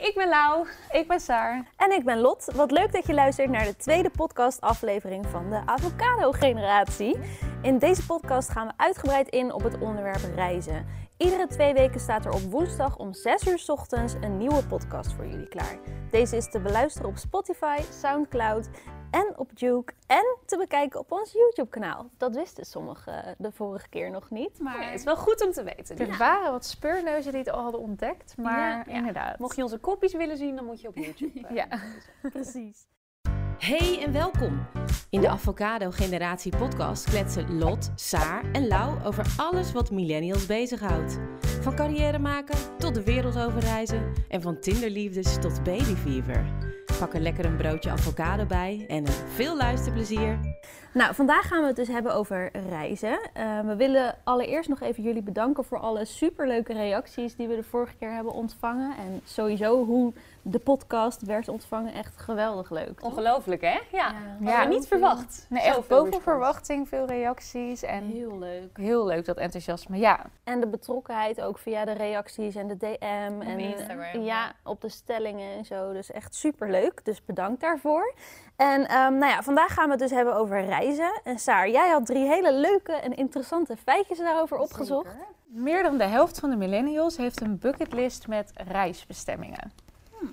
ik ben Lau. Ik ben Saar. En ik ben Lot. Wat leuk dat je luistert naar de tweede podcastaflevering van de Avocado-generatie. In deze podcast gaan we uitgebreid in op het onderwerp reizen. Iedere twee weken staat er op woensdag om 6 uur 's ochtends een nieuwe podcast voor jullie klaar. Deze is te beluisteren op Spotify, Soundcloud en op Juke. En te bekijken op ons YouTube-kanaal. Dat wisten sommigen de vorige keer nog niet. Maar Nee, het is wel goed om te weten. Er waren wat speurneuzen die het al hadden ontdekt, maar Ja, ja. inderdaad. Mocht je onze kopjes willen zien, dan moet je op YouTube. eh, Ja. precies. Hey en welkom! In de Avocado Generatie podcast kletsen Lot, Saar en Lau over alles wat millennials bezighoudt. Van carrière maken tot de wereld over reizen en van Tinderliefdes tot babyfever. Pak er lekker een broodje avocado bij en veel luisterplezier. Nou, vandaag gaan we het dus hebben over reizen. Eh, we willen allereerst nog even jullie bedanken voor alle superleuke reacties die we de vorige keer hebben ontvangen. En sowieso hoe de podcast werd ontvangen. Echt geweldig leuk. toch? Ongelooflijk, hè? Ja. Ja. we niet verwacht. Nee, echt boven respons. verwachting, veel reacties en Heel leuk. heel leuk dat enthousiasme. Ja, En de betrokkenheid ook via de reacties en de DM. en Instagram, Ja, op de stellingen en zo. Dus echt superleuk. Dus bedankt daarvoor. En ehm, nou ja, vandaag gaan we het dus hebben over reizen. En Saar, jij had drie hele leuke en interessante feitjes daarover opgezocht. meer dan de helft van de millennials heeft een bucketlist met reisbestemmingen.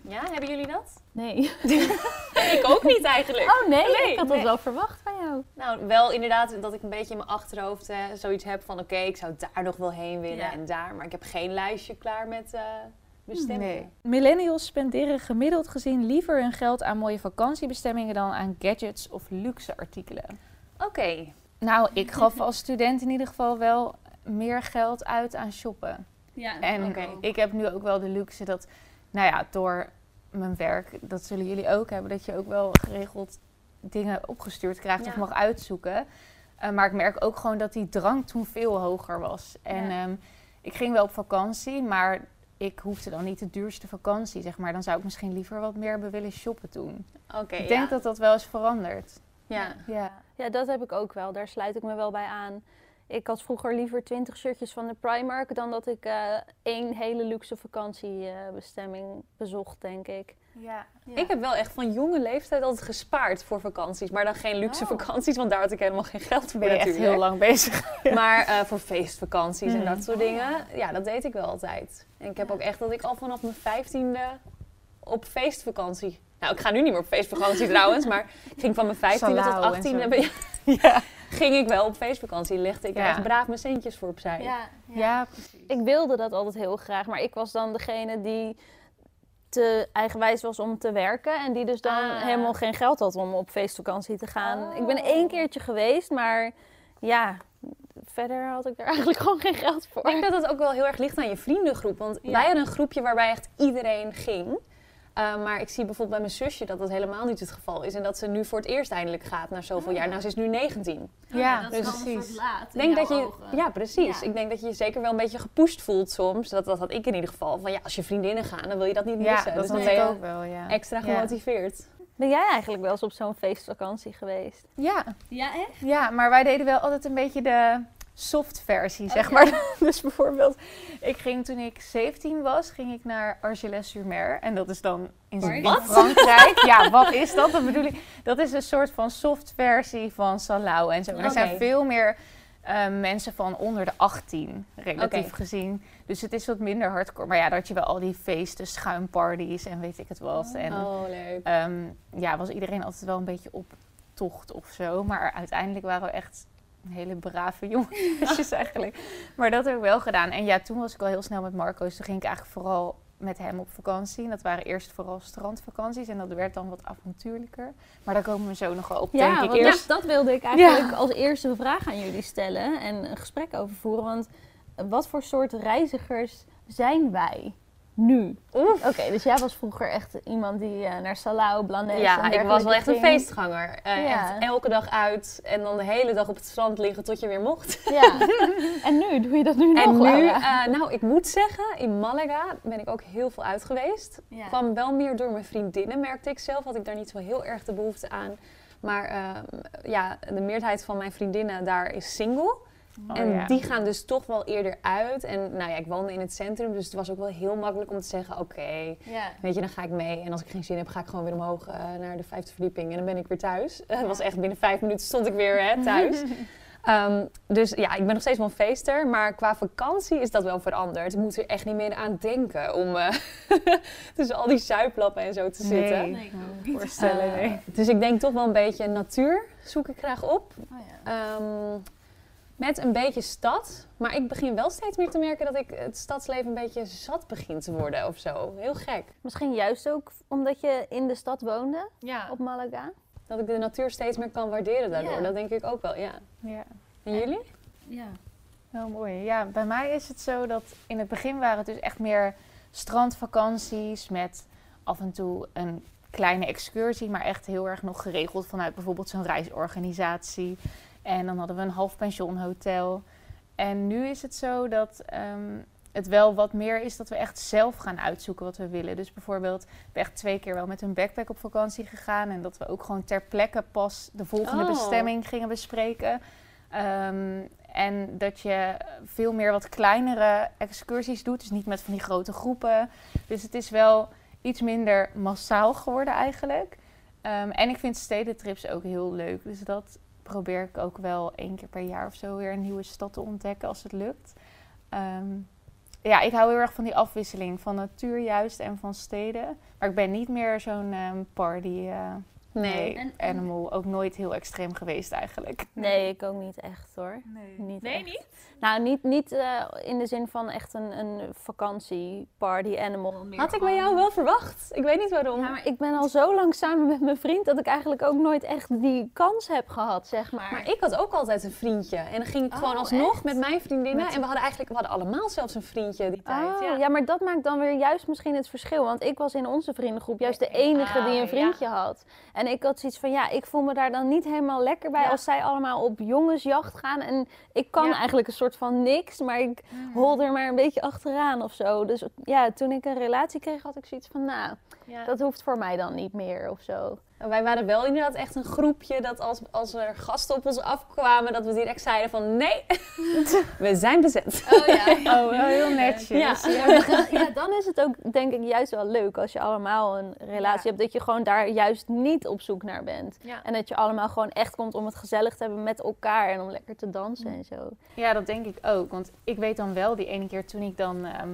Ja, hebben jullie dat? Nee. ik ook niet eigenlijk. Oh nee, Nee, ik had dat wel verwacht van jou. Nou, wel inderdaad dat ik een beetje in mijn achterhoofd eh, zoiets heb van... oké, ik zou daar nog wel heen willen Ja. en daar. Maar ik heb geen lijstje klaar met eh bestemmingen. Nee. Millennials spenderen gemiddeld gezien liever hun geld aan mooie vakantiebestemmingen dan aan gadgets of luxe artikelen. Oké. Nou, ik gaf als student in ieder geval wel meer geld uit aan shoppen. Ja, En Oké. ik heb nu ook wel de luxe dat, nou ja, door mijn werk, dat zullen jullie ook hebben, dat je ook wel geregeld dingen opgestuurd krijgt of mag uitzoeken. Eh, maar ik merk ook gewoon dat die drang toen veel hoger was. En Ja. ehm, ik ging wel op vakantie, maar ik hoefde dan niet de duurste vakantie, zeg maar. Dan zou ik misschien liever wat meer hebben willen shoppen toen. Oké, ik denk ja. dat dat wel is veranderd. Ja. Ja. Ja, dat heb ik ook wel. Daar sluit ik me wel bij aan. Ik had vroeger liever 20 shirtjes van de Primark dan dat ik eh, één hele luxe vakantiebestemming bezocht, denk ik. Ja. Ik heb wel echt van jonge leeftijd altijd gespaard voor vakanties. Maar dan geen luxe Oh. vakanties, want daar had ik helemaal geen geld voor Ben je echt natuurlijk. heel lang bezig. Maar eh, voor feestvakanties en Mhm. dat soort dingen, ja, dat deed ik wel altijd. En ik heb ook echt dat ik al vanaf mijn vijftiende op feestvakantie... Nou, ik ga nu niet meer op feestvakantie trouwens, maar ik ging van mijn vijftiende tot achttiende... Ja. Ging ik wel op feestvakantie. Legde ik er Ja. echt braaf mijn centjes voor opzij. Ja, precies. Ik wilde dat altijd heel graag, maar ik was dan degene die te eigenwijs was om te werken. En die dus dan Ah. helemaal geen geld had om op feestvakantie te gaan. Ik ben Oh. één keertje geweest, maar ja, verder had ik er eigenlijk gewoon geen geld voor. Ik denk dat het ook wel heel erg ligt aan je vriendengroep. Want Ja. wij hadden een groepje waarbij echt iedereen ging. Uh, maar ik zie bijvoorbeeld bij mijn zusje dat dat helemaal niet het geval is. En dat ze nu voor het eerst eindelijk gaat na zoveel jaar. Nou, ze is nu 19. Ja, dat is is precies. laat denk dat je, ja, precies. Ja. Ik denk dat je je zeker wel een beetje gepusht voelt soms. Dat, dat had ik in ieder geval. Van ja, als je vriendinnen gaan, dan wil je dat niet Ja, missen. dat dus dan ben ik je ook wel, ja. extra Ja. gemotiveerd. Ben jij eigenlijk wel eens op zo'n feestvakantie geweest? Ja, Ja, echt? ja, maar wij deden wel altijd een beetje de soft versie, zeg maar. dus bijvoorbeeld, ik ging toen ik 17 was, ging ik naar Argelès-sur-Mer. En dat is dan in, dat? Frankrijk. ja, wat is dat? Dat bedoel ik. Dat is een soort van soft versie van Salau en zo. Er zijn veel meer eh, mensen van onder de 18, relatief gezien. Dus het is wat minder hardcore. Maar ja, dat je wel al die feesten, schuimparties en weet ik het wat. En, Oh, leuk. Ehm, ja, was iedereen altijd wel een beetje op tocht of zo. Maar uiteindelijk waren we echt hele brave jongetjes eigenlijk. Maar dat heb ik wel gedaan. En ja, toen was ik al heel snel met Marco. Dus toen ging ik eigenlijk vooral met hem op vakantie. En dat waren eerst vooral strandvakanties. En dat werd dan wat avontuurlijker. Maar daar komen we zo nog wel op, Ja, denk ik. Eerst dat, dat wilde ik eigenlijk als eerste vraag aan jullie stellen en een gesprek over voeren. Want wat voor soort reizigers zijn wij nu? Oef. Oké, dus jij was vroeger echt iemand die eh, naar Salau, Blanes en Ja, ik was wel echt een feestganger. Eh, Ja. Echt elke dag uit en dan de hele dag op het strand liggen tot je weer mocht. Ja. en nu? Doe je dat nu nog, En nu, Laura? eh, nou, ik moet zeggen, in Malaga ben ik ook heel veel uit geweest. Ja. Kwam wel meer door mijn vriendinnen, merkte ik zelf. Had ik daar niet zo heel erg de behoefte aan. Maar ehm, ja, de meerderheid van mijn vriendinnen daar is single. Oh, en ja. die gaan dus toch wel eerder uit. En nou ja, ik woonde in het centrum, dus het was ook wel heel makkelijk om te zeggen... oké, Ja. weet je, dan ga ik mee. En als ik geen zin heb, ga ik gewoon weer omhoog eh, naar de vijfde verdieping. En dan ben ik weer thuis. Het was echt binnen vijf minuten stond ik weer hè, thuis. Ehm, dus ja, ik ben nog steeds wel een feester. Maar qua vakantie is dat wel veranderd. Ik moet er echt niet meer aan denken om eh, tussen al die zuiplappen en zo te zitten. Nee, ik kan voorstellen. Eh, nee. Dus ik denk toch wel een beetje natuur zoek ik graag op. Oh, ja. Ehm, met een beetje stad. Maar ik begin wel steeds meer te merken dat ik het stadsleven een beetje zat begin te worden of zo. Heel gek. Misschien juist ook omdat je in de stad woonde, Ja. op Malaga. Dat ik de natuur steeds meer kan waarderen daardoor. Ja. Dat denk ik ook wel, ja. ja. En jullie? Ja. Heel mooi. Ja, bij mij is het zo dat in het begin waren het dus echt meer strandvakanties met af en toe een kleine excursie, maar echt heel erg nog geregeld vanuit bijvoorbeeld zo'n reisorganisatie. En dan hadden we een half pensionhotel. En nu is het zo dat ehm, het wel wat meer is dat we echt zelf gaan uitzoeken wat we willen. Dus bijvoorbeeld, we ben echt twee keer wel met een backpack op vakantie gegaan. En dat we ook gewoon ter plekke pas de volgende Oh. bestemming gingen bespreken. Ehm, en dat je veel meer wat kleinere excursies doet. Dus niet met van die grote groepen. Dus het is wel iets minder massaal geworden eigenlijk. Ehm, en ik vind stedentrips ook heel leuk. Dus dat probeer ik ook wel één keer per jaar of zo weer een nieuwe stad te ontdekken als het lukt. Ehm, ja, ik hou heel erg van die afwisseling van natuur juist en van steden. Maar ik ben niet meer zo'n ehm, party eh, Nee. En- animal. Ook nooit heel extreem geweest eigenlijk. Nee, ik ook niet echt hoor. Nee, Niet nee echt. niet? Nou, niet, niet eh, in de zin van echt een, een vakantie, party, animal. Had ik bij jou wel verwacht. Ik weet niet waarom. Ja, maar ik ben al zo lang samen met mijn vriend dat ik eigenlijk ook nooit echt die kans heb gehad, zeg maar. Maar ik had ook altijd een vriendje. En dan ging ik Oh, gewoon alsnog echt? met mijn vriendinnen. Met- en we hadden eigenlijk we hadden allemaal zelfs een vriendje die tijd. Oh, ja. ja. maar dat maakt dan weer juist misschien het verschil. Want ik was in onze vriendengroep juist de enige die een vriendje had. En ik had zoiets van, ja, ik voel me daar dan niet helemaal lekker bij Ja. als zij allemaal op jongensjacht gaan. En ik kan Ja. eigenlijk een soort van niks, maar ik hol er maar een beetje achteraan of zo. Dus ja, toen ik een relatie kreeg, had ik zoiets van, nou, dat hoeft voor mij dan niet meer of zo. En Wij waren wel inderdaad echt een groepje dat als, als er gasten op ons afkwamen, dat we direct zeiden van nee, we zijn bezet. Oh ja. Oh, wel heel netjes. Ja. ja, dan is het ook denk ik juist wel leuk als je allemaal een relatie Ja. hebt. Dat je gewoon daar juist niet op zoek naar bent. Ja. En dat je allemaal gewoon echt komt om het gezellig te hebben met elkaar. En om lekker te dansen en zo. Ja, dat denk ik ook. Want ik weet dan wel, die ene keer toen ik dan ehm,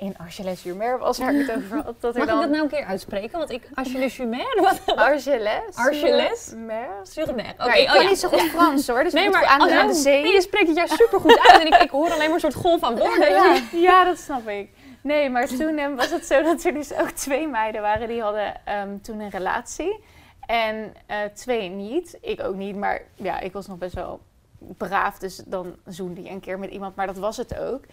in Argelès-sur-Mer was, waar ik het over had, dat Mag ik dan... dat nou een keer uitspreken? Want ik, le Chumer, wat? Argelès? Argelès? Sur-Mer? Sur Mer. Oké, Ja, ik oh kan ja. niet zo goed Frans hoor, dus Nee, ik maar aan, als aan de zee. nee, je spreekt het juist supergoed uit. En ik, ik hoor alleen maar een soort golf aan woorden. Ja, ja, dat snap ik. Nee, maar toen eh, was het zo dat er dus ook twee meiden waren die hadden ehm, toen een relatie. En eh, twee niet. Ik ook niet, maar ja, ik was nog best wel braaf. Dus dan zoende je een keer met iemand, maar dat was het ook.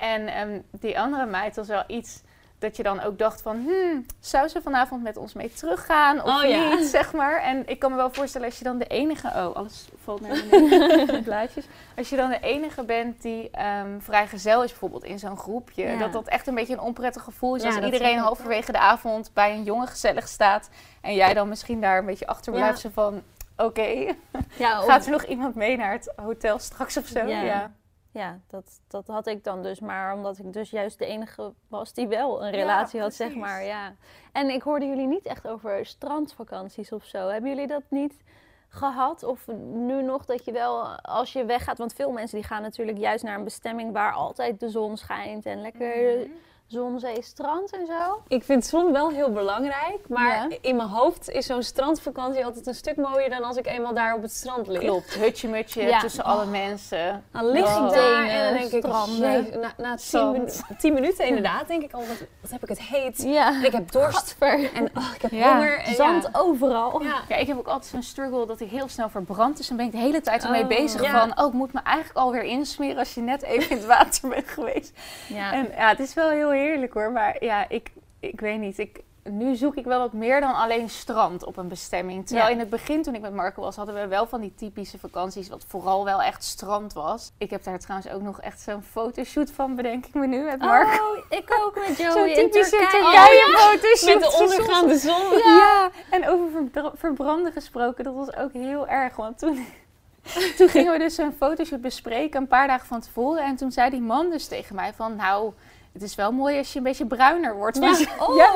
En ehm, die andere meid was wel iets dat je dan ook dacht van... Hmm, zou ze vanavond met ons mee teruggaan of Oh, ja. niet, zeg maar. En ik kan me wel voorstellen als je dan de enige... Oh, alles valt naar beneden, de blaadjes. Als je dan de enige bent die ehm vrijgezel is bijvoorbeeld in zo'n groepje... Ja. dat dat echt een beetje een onprettig gevoel is... Ja, als iedereen halverwege de avond bij een jongen gezellig staat... en jij dan misschien daar een beetje achter Ja. blijft van... Oké, Ja, gaat er nog iemand mee naar het hotel straks of zo? Ja. Ja. dat, dat had ik dan dus. Maar omdat ik dus juist de enige was die wel een relatie had, zeg maar. Ja. En ik hoorde jullie niet echt over strandvakanties of zo. Hebben jullie dat niet gehad? Of nu nog dat je wel, als je weggaat... Want veel mensen die gaan natuurlijk juist naar een bestemming... waar altijd de zon schijnt en lekker Mhm. Zon, zee, strand en zo. Ik vind zon wel heel belangrijk. Maar Ja. in mijn hoofd is zo'n strandvakantie altijd een stuk mooier dan als ik eenmaal daar op het strand lig. Klopt, hutje mutje Ja. tussen alle mensen. Dan lig ik Oh. daar en dan denk ik, Stranden. na, na tien, minu- tien minuten inderdaad, denk ik al, wat, wat heb ik het heet. Ja, Ik heb dorst en oh, ik heb Ja. honger. En Zand ja. overal. Ja. Ja, ik heb ook altijd zo'n struggle dat ik heel snel verbrand. Dus dan ben ik de hele tijd ermee Oh. bezig Ja. van... Oh, ik moet me eigenlijk alweer insmeren als je net even in het water bent geweest. Ja. En ja, het is wel heel heerlijk hoor. Maar ja, ik, ik weet niet. Ik, nu zoek ik wel wat meer dan alleen strand op een bestemming. Terwijl Ja. in het begin toen ik met Marco was... hadden we wel van die typische vakanties... wat vooral wel echt strand was. Ik heb daar trouwens ook nog echt zo'n fotoshoot van... bedenk ik me nu met Marco. Oh, ik ook met Joey Zo'n typische Turkije. Turkije-fotoshoot. Met de ondergaande zon. Ja, en over verbra- verbranden gesproken, dat was ook heel erg. Want toen, toen gingen we dus een fotoshoot bespreken een paar dagen van tevoren. En toen zei die man dus tegen mij van, nou, het is wel mooi als je een beetje bruiner wordt. Ja. Oh, Ja,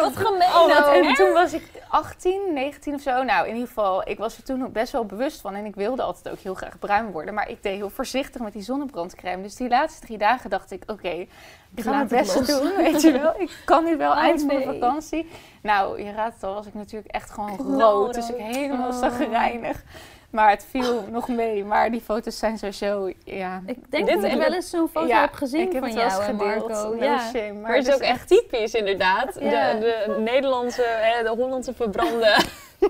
wat gemeen. Oh, wat- ook. en toen was ik 18, 19 of zo. Nou, in ieder geval, ik was er toen ook best wel bewust van. En ik wilde altijd ook heel graag bruin worden. Maar ik deed heel voorzichtig met die zonnebrandcrème. Dus die laatste drie dagen dacht ik, oké, ik ga mijn het best doen. Weet je wel, ik kan nu wel eind van de vakantie. Nou, je raadt het al, was ik natuurlijk echt gewoon rood. Dus ik helemaal Oh. zagrijnig. Maar het viel nog mee. Maar die foto's zijn sowieso, ja... Ik denk Dit dat ik wel eens zo'n foto ja, heb gezien ik heb van het wel eens jou en gedeeld. Marco. No ja. shame. Maar het is dus ook echt typisch inderdaad. Ja. De, de Nederlandse, hè, de Hollandse verbrande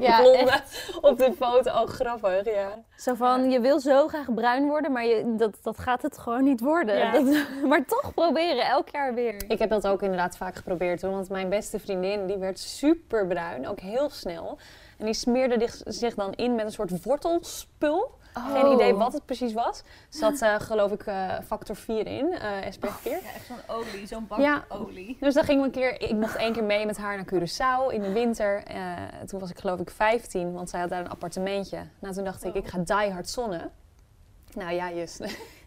Ja, blonde op de foto. Oh, grappig, ja. Zo van, je wil zo graag bruin worden, maar je, dat, dat gaat het gewoon niet worden. Ja. Dat, maar toch proberen, elk jaar weer. Ik heb dat ook inderdaad vaak geprobeerd hoor. Want mijn beste vriendin die werd super bruin, ook heel snel. En die smeerde zich dan in met een soort wortelspul. Geen Oh. idee wat het precies was. Er zat eh, geloof ik eh, factor 4 in, eh SPF 4. echt zo'n olie, zo'n bak Ja. olie. Dus dan gingen we een keer, ik mocht één keer mee met haar naar Curaçao in de winter. Toen was ik geloof ik 15, want zij had daar een appartementje. Nou, toen dacht ik, ik ga die hard zonnen. Nou ja, just.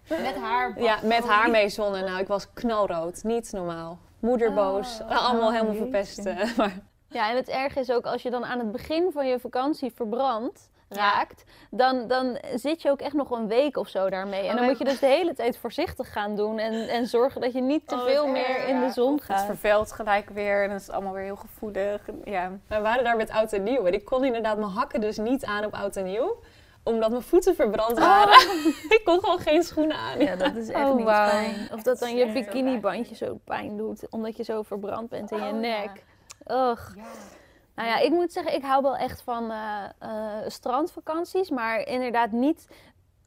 Met haar. Ja, met haar mee zonnen. Nou, ik was knalrood. Niet normaal. Moederboos. Oh. Allemaal Oh, helemaal verpest. Maar Ja, en het erge is ook als je dan aan het begin van je vakantie verbrand raakt, dan, dan zit je ook echt nog een week of zo daarmee. En Oh, dan moet je dus de hele tijd voorzichtig gaan doen en, en zorgen dat je niet te Oh, veel meer erg. in de zon Het gaat. vervuilt gelijk weer en het is allemaal weer heel gevoelig. Ja. we waren daar met oud en nieuw. En ik kon inderdaad mijn hakken dus niet aan op oud en nieuw. Omdat mijn voeten verbrand waren. ik kon gewoon geen schoenen aan. Ja, dat is echt Oh, niet fijn. Of dat dan je bikinibandje zo pijn doet, omdat je zo verbrand bent in je Oh, ja. Ugh. Nou ja, ik moet zeggen, ik hou wel echt van eh, eh, strandvakanties, maar inderdaad niet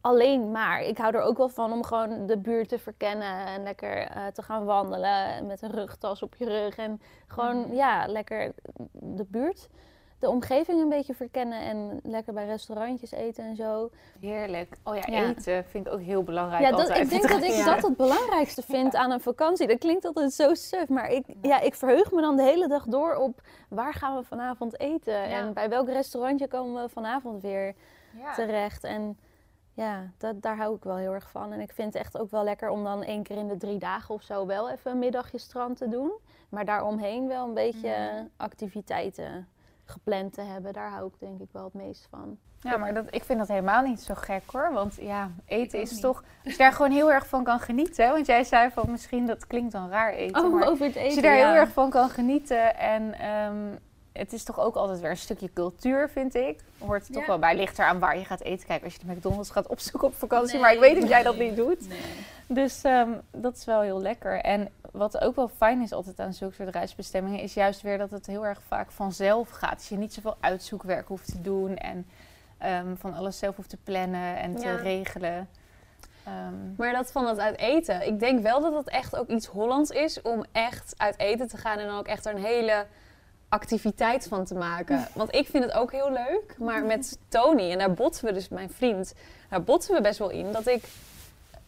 alleen maar. Ik hou er ook wel van om gewoon de buurt te verkennen en lekker eh, te gaan wandelen met een rugtas op je rug. En gewoon, ja, lekker de buurt, de omgeving een beetje verkennen en lekker bij restaurantjes eten en zo. Heerlijk. Oh ja, Ja. eten vind ik ook heel belangrijk Ja, dat, altijd. ik denk dat ik Ja. dat het belangrijkste vind aan een vakantie. Dat klinkt altijd zo suf, maar ik, ja, ik verheug me dan de hele dag door op waar gaan we vanavond eten en bij welk restaurantje komen we vanavond weer terecht. En ja, dat, daar hou ik wel heel erg van. En ik vind het echt ook wel lekker om dan één keer in de drie dagen of zo wel even een middagje strand te doen. Maar daaromheen wel een beetje Mhm. activiteiten gepland te hebben. Daar hou ik denk ik wel het meest van. Ja, maar dat, ik vind dat helemaal niet zo gek hoor. Want ja, eten is toch... Als je daar gewoon heel erg van kan genieten. Want jij zei van misschien dat klinkt dan raar eten. maar over het eten. als je daar ja. heel erg van kan genieten en... ehm, het is toch ook altijd weer een stukje cultuur, vind ik. Hoort toch wel bij. Ligt eraan waar je gaat eten. Kijk, als je de McDonald's gaat opzoeken op vakantie. Nee, maar ik weet dat jij dat niet doet. Nee. Dus ehm, dat is wel heel lekker. En wat ook wel fijn is altijd aan zulke soort reisbestemmingen... is juist weer dat het heel erg vaak vanzelf gaat. Dus je niet zoveel uitzoekwerk hoeft te doen... en ehm, van alles zelf hoeft te plannen en te Ja. regelen. Ehm, Maar dat van het uit eten. Ik denk wel dat het echt ook iets Hollands is om echt uit eten te gaan en dan ook echt er een hele activiteit van te maken. Want ik vind het ook heel leuk. Maar met Tony, en daar botsen we dus, mijn vriend, daar botsen we best wel in dat ik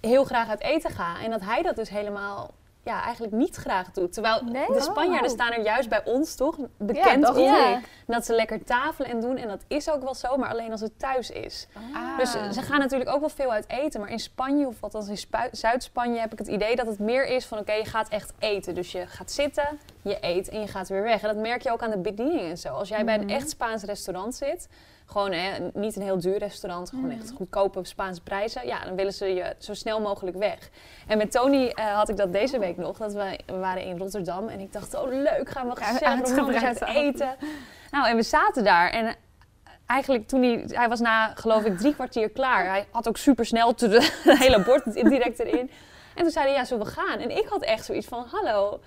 heel graag uit eten ga. En dat hij dat dus helemaal ja, eigenlijk niet graag doet. Terwijl Nee? de Spanjaarden Oh. staan er juist bij ons toch bekend dacht om. Dat ze lekker tafelen en doen. En dat is ook wel zo, maar alleen als het thuis is. ah. Dus ze gaan natuurlijk ook wel veel uit eten. Maar in Spanje, of althans in Zuid-Spanje, heb ik het idee dat het meer is van... oké, je gaat echt eten. Dus je gaat zitten, je eet en je gaat weer weg. En dat merk je ook aan de bediening en zo. Als jij bij een echt Spaans restaurant zit... gewoon hè, niet een heel duur restaurant, gewoon echt goedkope Spaanse prijzen... ja, dan willen ze je zo snel mogelijk weg. En met Tony eh, had ik dat deze week nog. Dat we, we waren in Rotterdam en ik dacht, oh leuk, gaan we gezellig uitgebreid eten. Nou, en we zaten daar en eigenlijk toen hij, hij was na geloof ik drie kwartier klaar. Hij had ook super snel het hele bord direct erin. En toen zei hij, ja, zullen we gaan? En ik had echt zoiets van, hallo,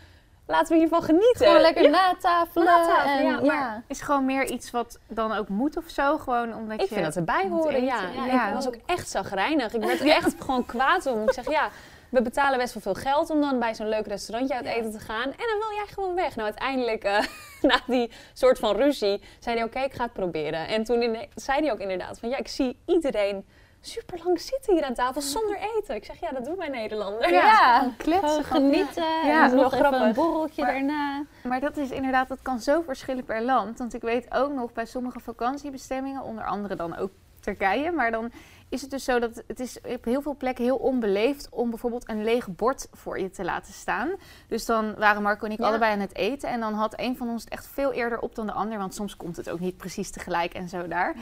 laten we hiervan genieten. Gewoon lekker Ja, natafelen. natafelen, en, ja, maar- ja. is gewoon meer iets wat dan ook moet of zo? Gewoon omdat ik je... vind dat erbij horen, ja. ja. Ik was ook echt zagrijnig. Ik werd er echt gewoon kwaad om. Ik zeg, ja, we betalen best wel veel geld om dan bij zo'n leuk restaurantje uit eten te gaan. En dan wil jij gewoon weg. Nou, uiteindelijk, eh, na die soort van ruzie, zei hij, oké, ik ga het proberen. En toen zei hij ook inderdaad van, ja, ik zie iedereen super lang zitten hier aan tafel zonder eten. Ik zeg, ja, dat doen wij Nederlanders. Ja, kletsen, genieten. Ja, nog even grappig. een borreltje Maar- daarna. Maar dat is inderdaad, dat kan zo verschillen per land. Want ik weet ook nog bij sommige vakantiebestemmingen, onder andere dan ook Turkije. Maar dan is het dus zo dat het is op heel veel plekken heel onbeleefd om bijvoorbeeld een leeg bord voor je te laten staan. Dus dan waren Marco en ik Ja. allebei aan het eten. En dan had een van ons het echt veel eerder op dan de ander. Want soms komt het ook niet precies tegelijk en zo daar.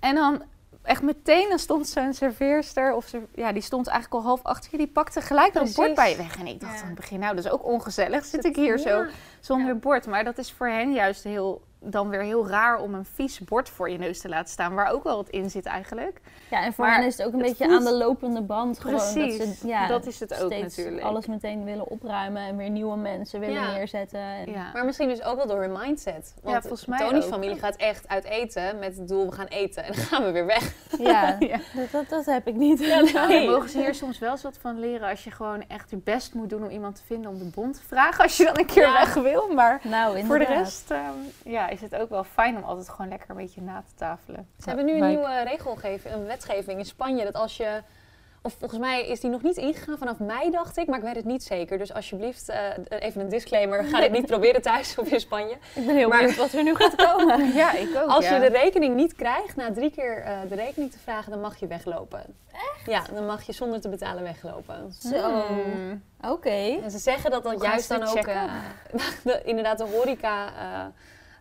En dan echt meteen, dan stond zo'n serveerster, of ze, ja, die stond eigenlijk al half achter je. Die pakte gelijk dat bord bij je weg. En ik dacht Ja. aan het begin, nou, dat is ook ongezellig. Zit ik hier zo Ja. zonder bord. Maar dat is voor hen juist heel, dan weer heel raar om een vies bord voor je neus te laten staan. Waar ook wel wat in zit eigenlijk. Ja, en voor Maar hen is het ook een het beetje voelt- aan de lopende band. Gewoon, Precies, dat, ze, ja, dat is het ook steeds natuurlijk. alles meteen willen opruimen en weer nieuwe mensen willen Ja. neerzetten. En- Ja. Maar misschien dus ook wel door hun mindset. Want volgens mij Tony's ook. familie gaat echt uit eten met het doel, we gaan eten. En dan gaan we weer weg. Ja, Ja. Dat, dat, dat heb ik niet. Nou, Nee. daar mogen ze hier soms wel eens wat van leren. Als je gewoon echt je best moet doen om iemand te vinden om de bon te vragen. Als je dan een keer Ja. weg wil. Maar Nou, inderdaad. voor de rest ehm, ja, is het ook wel fijn om altijd gewoon lekker een beetje na te tafelen. Ze hebben nu een nieuwe regelgeving, een wetgeving in Spanje. Dat als je, of volgens mij is die nog niet ingegaan vanaf mei, dacht ik. Maar ik weet het niet zeker. Dus alsjeblieft, eh, even een disclaimer. Ga dit niet proberen thuis of in Spanje. Ik ben heel Maar- benieuwd wat er nu gaat komen. Ja, ik ook. Als ja. je de rekening niet krijgt, na drie keer eh, de rekening te vragen, dan mag je weglopen. Echt? Ja, dan mag je zonder te betalen weglopen. Zo, Hmm. oké. En ze zeggen dat dat juist dan ook de- inderdaad de horeca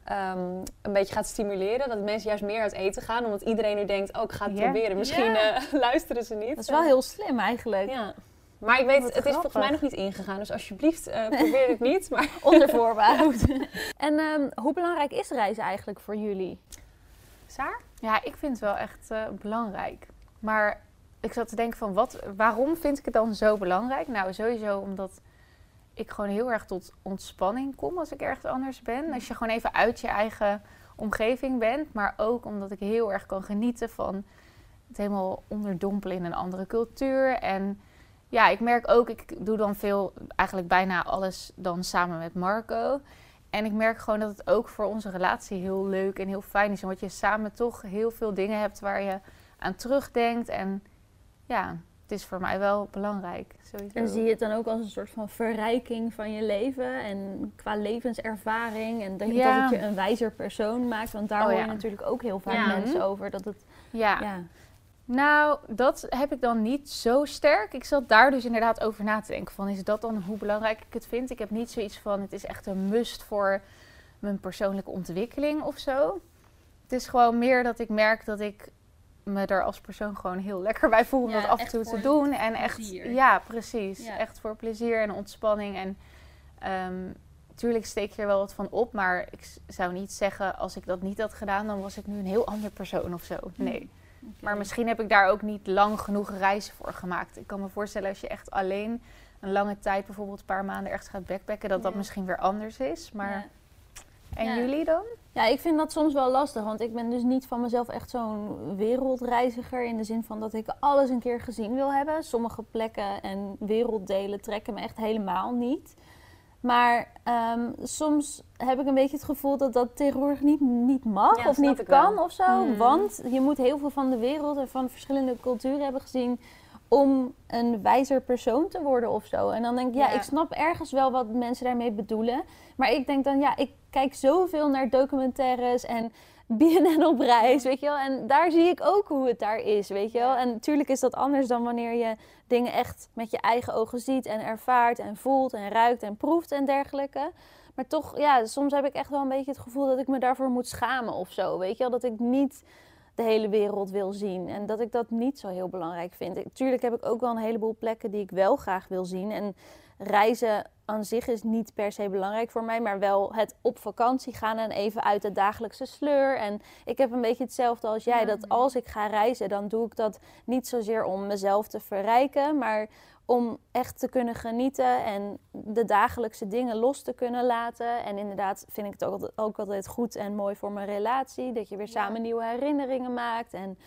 eh, ehm, een beetje gaat stimuleren. Dat mensen juist meer uit eten gaan. Omdat iedereen nu denkt, oh ik ga het proberen. Misschien eh, luisteren ze niet. Dat is wel heel slim eigenlijk. Ja. Maar ik weet, Wat het is volgens mij nog niet ingegaan. Dus alsjeblieft, eh, probeer het niet. Maar Onder voorbehoud. en ehm, hoe belangrijk is reizen eigenlijk voor jullie? Saar? Ja, ik vind het wel echt eh, belangrijk. Maar ik zat te denken van, wat, waarom vind ik het dan zo belangrijk? Nou, sowieso omdat ik gewoon heel erg tot ontspanning kom als ik ergens anders ben. Als je gewoon even uit je eigen omgeving bent. Maar ook omdat ik heel erg kan genieten van het helemaal onderdompelen in een andere cultuur. En ja, ik merk ook, ik doe dan veel, eigenlijk bijna alles dan samen met Marco. En ik merk gewoon dat het ook voor onze relatie heel leuk en heel fijn is. Omdat je samen toch heel veel dingen hebt waar je aan terugdenkt. En ja, het is voor mij wel belangrijk. Sowieso. En zie je het dan ook als een soort van verrijking van je leven en qua levenservaring en denk je Ja. dat het je een wijzer persoon maakt? Want daar Oh, hoor ja. je natuurlijk ook heel vaak Ja. mensen over dat het Ja. ja. Nou, dat heb ik dan niet zo sterk. Ik zat daar dus inderdaad over na te denken. Van, is dat dan hoe belangrijk ik het vind? Ik heb niet zoiets van, het is echt een must voor mijn persoonlijke ontwikkeling of zo. Het is gewoon meer dat ik merk dat ik me er als persoon gewoon heel lekker bij voel om Ja, dat af en echt toe te doen. En echt, plezier. ja, precies. Ja. Echt voor plezier en ontspanning. En ehm tuurlijk steek je er wel wat van op, maar ik zou niet zeggen, als ik dat niet had gedaan, dan was ik nu een heel ander persoon of zo. Nee. Maar misschien heb ik daar ook niet lang genoeg reizen voor gemaakt. Ik kan me voorstellen als je echt alleen een lange tijd, bijvoorbeeld een paar maanden ergens gaat backpacken, dat dat misschien weer anders is. Maar Ja. En Ja. jullie dan? Ja, ik vind dat soms wel lastig, want ik ben dus niet van mezelf echt zo'n wereldreiziger in de zin van dat ik alles een keer gezien wil hebben. Sommige plekken en werelddelen trekken me echt helemaal niet. Maar ehm, soms heb ik een beetje het gevoel dat dat tegenwoordig niet, niet mag Ja, of niet kan wel. of zo. Mhm. Want je moet heel veel van de wereld en van verschillende culturen hebben gezien om een wijzer persoon te worden of zo. En dan denk ik, ja, Ja. ik snap ergens wel wat mensen daarmee bedoelen. Maar ik denk dan, ja, ik kijk zoveel naar documentaires en BNN op reis, weet je wel. En daar zie ik ook hoe het daar is, weet je wel. En natuurlijk is dat anders dan wanneer je dingen echt met je eigen ogen ziet en ervaart en voelt en ruikt en proeft en dergelijke. Maar toch, ja, soms heb ik echt wel een beetje het gevoel dat ik me daarvoor moet schamen of zo, weet je wel. Dat ik niet de hele wereld wil zien en dat ik dat niet zo heel belangrijk vind. Tuurlijk heb ik ook wel een heleboel plekken die ik wel graag wil zien. En reizen aan zich is niet per se belangrijk voor mij, maar wel het op vakantie gaan en even uit de dagelijkse sleur. En ik heb een beetje hetzelfde als jij, dat als ik ga reizen, dan doe ik dat niet zozeer om mezelf te verrijken, maar om echt te kunnen genieten en de dagelijkse dingen los te kunnen laten. En inderdaad vind ik het ook altijd, ook altijd goed en mooi voor mijn relatie, dat je weer samen nieuwe herinneringen maakt. En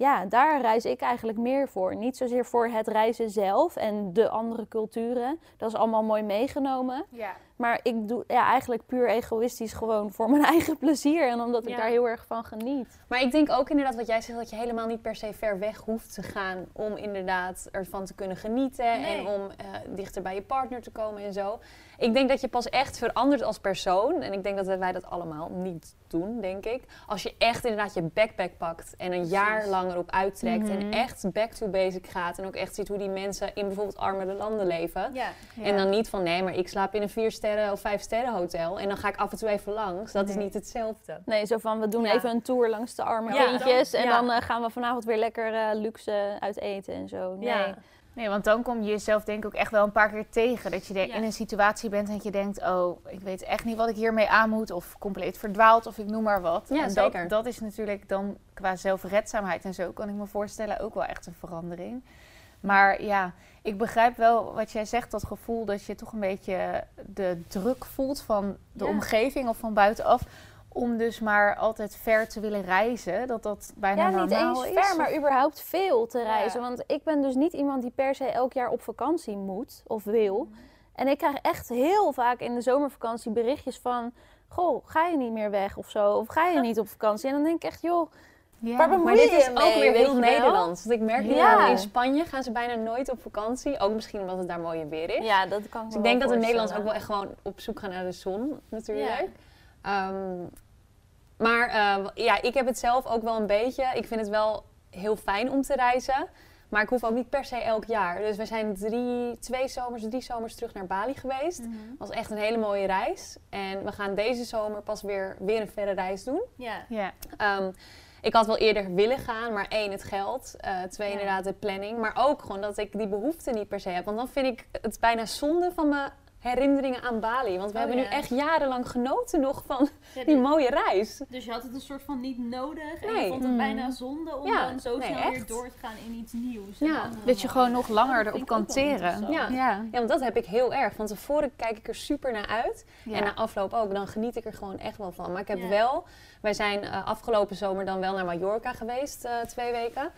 ja, daar reis ik eigenlijk meer voor. Niet zozeer voor het reizen zelf en de andere culturen. Dat is allemaal mooi meegenomen. Ja. Maar ik doe ja, eigenlijk puur egoïstisch gewoon voor mijn eigen plezier. En omdat ik Ja. daar heel erg van geniet. Maar ik denk ook inderdaad wat jij zegt, dat je helemaal niet per se ver weg hoeft te gaan om inderdaad ervan te kunnen genieten Nee. en om eh, dichter bij je partner te komen en zo. Ik denk dat je pas echt verandert als persoon. En ik denk dat wij dat allemaal niet doen, denk ik. Als je echt inderdaad je backpack pakt en een jaar lang erop uittrekt Mhm. en echt back to basic gaat. En ook echt ziet hoe die mensen in bijvoorbeeld armere landen leven. Ja. En dan niet van nee, maar ik slaap in een vier sterren of vijf sterren hotel. En dan ga ik af en toe even langs. Dat is niet hetzelfde. Nee, zo van we doen Ja. even een tour langs de arme kindjes. En dan eh, gaan we vanavond weer lekker eh, luxe uit eten en zo. Nee. Nee, want dan kom je jezelf denk ik ook echt wel een paar keer tegen. Dat je Ja. in een situatie bent en dat je denkt... oh, ik weet echt niet wat ik hiermee aan moet. Of compleet verdwaald of ik noem maar wat. Ja, en zeker. Dat, dat is natuurlijk dan qua zelfredzaamheid en zo... kan ik me voorstellen ook wel echt een verandering. Maar ja, ik begrijp wel wat jij zegt. Dat gevoel dat je toch een beetje de druk voelt van de Ja. omgeving of van buitenaf... om dus maar altijd ver te willen reizen. Dat dat bijna Ja, niet normaal eens is. ver, maar überhaupt veel te reizen. Ja. Want ik ben dus niet iemand die per se elk jaar op vakantie moet of wil. En ik krijg echt heel vaak in de zomervakantie berichtjes van... Goh, ga je niet meer weg of zo? Of ga je niet op vakantie? En dan denk ik echt, joh, Ja. Maar dit is ook weer heel? Nederlands. Want ik merk nu Ja. in Spanje gaan ze bijna nooit op vakantie. Ook misschien omdat het daar mooier weer is. Ja, dat kan ik Dus ik denk dat de Nederlanders ook wel echt gewoon op zoek gaan naar de zon, natuurlijk. Ehm, maar eh, ja, ik heb het zelf ook wel een beetje. Ik vind het wel heel fijn om te reizen. Maar ik hoef ook niet per se elk jaar. Dus we zijn drie, twee zomers, drie zomers terug naar Bali geweest. Mhm. was echt een hele mooie reis. En we gaan deze zomer pas weer, weer een verre reis doen. Ja. Ja. Ehm, ik had wel eerder willen gaan, maar één, het geld. eh, twee, Ja. inderdaad, de planning. Maar ook gewoon dat ik die behoefte niet per se heb. Want dan vind ik het bijna zonde van mijn herinneringen aan Bali. Want we Oh, hebben ja. nu echt jarenlang genoten nog van Ja, die mooie reis. Dus je had het een soort van niet nodig. En je vond het bijna zonde om Ja, dan zo nee, snel weer door te gaan in iets nieuws. Ja. Dat je gewoon nog langer erop kan teren. Ja. Ja. Ja, want dat heb ik heel erg. Van tevoren kijk ik er super naar uit. Ja. En na afloop ook. Dan geniet ik er gewoon echt wel van. Maar ik heb Ja. wel... Wij zijn eh, afgelopen zomer dan wel naar Mallorca geweest. eh, twee weken.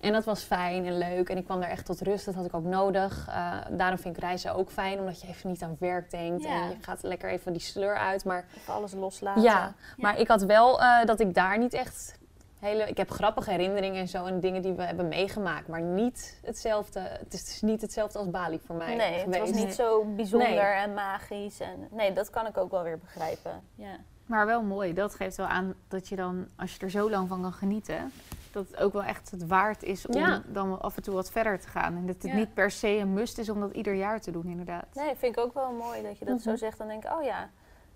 En dat was fijn en leuk. En ik kwam daar echt tot rust. Dat had ik ook nodig. Eh, daarom vind ik reizen ook fijn. Omdat je even niet aan werk denkt. Ja. En je gaat lekker even die sleur uit. Maar Even alles loslaten. ja, maar ik had wel eh, dat ik daar niet echt... Hele, ik heb grappige herinneringen en zo. En dingen die we hebben meegemaakt. Maar niet hetzelfde. Het is dus niet hetzelfde als Bali voor mij Nee, het was niet zo bijzonder Nee. en magisch. En, nee, dat kan ik ook wel weer begrijpen. Ja. Maar wel mooi. Dat geeft wel aan dat je dan, als je er zo lang van kan genieten, dat het ook wel echt het waard is om Ja. dan af en toe wat verder te gaan. En dat het Ja. niet per se een must is om dat ieder jaar te doen, inderdaad. Nee, vind ik ook wel mooi dat je dat zo Mhm. zegt. Dan denk ik, oh ja,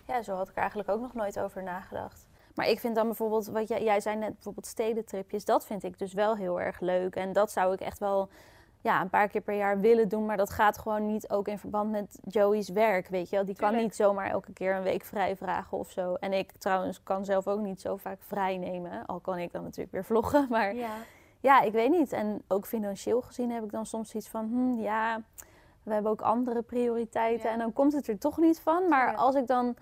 ja, zo had ik er eigenlijk ook nog nooit over nagedacht. Maar ik vind dan bijvoorbeeld, wat jij, jij zei net, bijvoorbeeld stedentripjes, dat vind ik dus wel heel erg leuk. En dat zou ik echt wel ja, een paar keer per jaar willen doen. Maar dat gaat gewoon niet ook in verband met Joey's werk, weet je wel. Die kan Tuurlijk. niet zomaar elke keer een week vrij vragen of zo. En ik trouwens kan zelf ook niet zo vaak vrij nemen. Al kan ik dan natuurlijk weer vloggen, maar... Ja. Ja, ik weet niet. En ook financieel gezien heb ik dan soms iets van, hm, ja, we hebben ook andere prioriteiten. Ja. En dan komt het er toch niet van. Maar als ik dan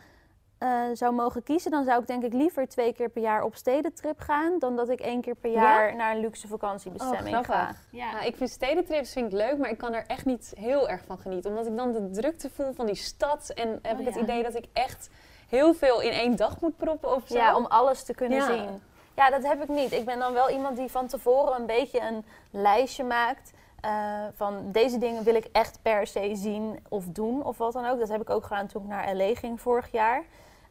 eh, zou mogen kiezen, dan zou ik denk ik liever twee keer per jaar op stedentrip gaan, dan dat ik één keer per Ja? jaar naar een luxe vakantiebestemming Oh, ga. Ja. Nou, ik vind stedentrips vind ik leuk, maar ik kan er echt niet heel erg van genieten. Omdat ik dan de drukte voel van die stad. En heb Oh, ik het idee dat ik echt heel veel in één dag moet proppen of zo. Ja, om alles te kunnen Ja. zien. Ja, dat heb ik niet. Ik ben dan wel iemand die van tevoren een beetje een lijstje maakt. eh, van deze dingen wil ik echt per se zien of doen of wat dan ook. Dat heb ik ook gedaan toen ik naar LA ging vorig jaar.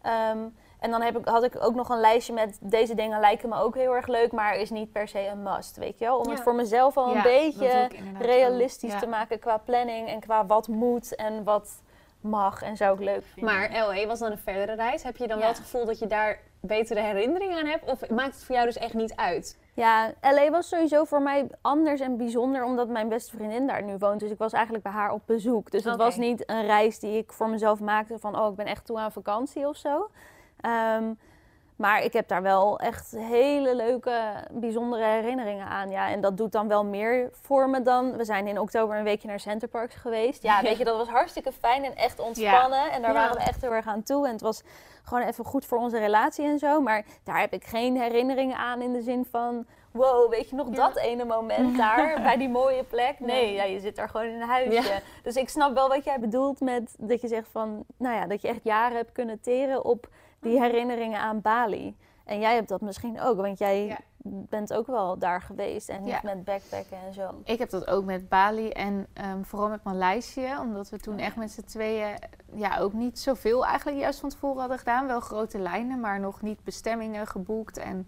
Ehm, en dan heb ik, had ik ook nog een lijstje met deze dingen lijken me ook heel erg leuk, maar is niet per se een must, weet je wel? Om het voor mezelf al een Ja, beetje realistisch te maken qua planning en qua wat moet en wat mag en zou ik leuk vinden. Maar LA was dan een verdere reis. Heb je dan Ja. wel het gevoel dat je daar betere herinneringen aan hebt? Of maakt het voor jou dus echt niet uit? Ja, LA was sowieso voor mij anders en bijzonder omdat mijn beste vriendin daar nu woont. Dus ik was eigenlijk bij haar op bezoek. Dus het was niet een reis die ik voor mezelf maakte van oh, ik ben echt toe aan vakantie of zo. Ehm, maar ik heb daar wel echt hele leuke, bijzondere herinneringen aan. Ja, en dat doet dan wel meer voor me dan. We zijn in oktober een weekje naar Centerparks geweest. Ja, weet je, dat was hartstikke fijn en echt ontspannen. En daar Ja. waren we echt heel erg aan toe. En het was gewoon even goed voor onze relatie en zo. Maar daar heb ik geen herinneringen aan in de zin van wow, weet je nog Ja. dat ene moment daar bij die mooie plek? Nee, ja, je zit daar gewoon in een huisje. Dus ik snap wel wat jij bedoelt met dat je zegt van, nou ja, dat je echt jaren hebt kunnen teren op die herinneringen aan Bali. En jij hebt dat misschien ook, want jij Ja. bent ook wel daar geweest en Ja. met backpacken en zo. Ik heb dat ook met Bali en ehm, vooral met Maleisië. Omdat we toen echt met z'n tweeën ja, ook niet zoveel eigenlijk juist van tevoren hadden gedaan. Wel grote lijnen, maar nog niet bestemmingen geboekt. En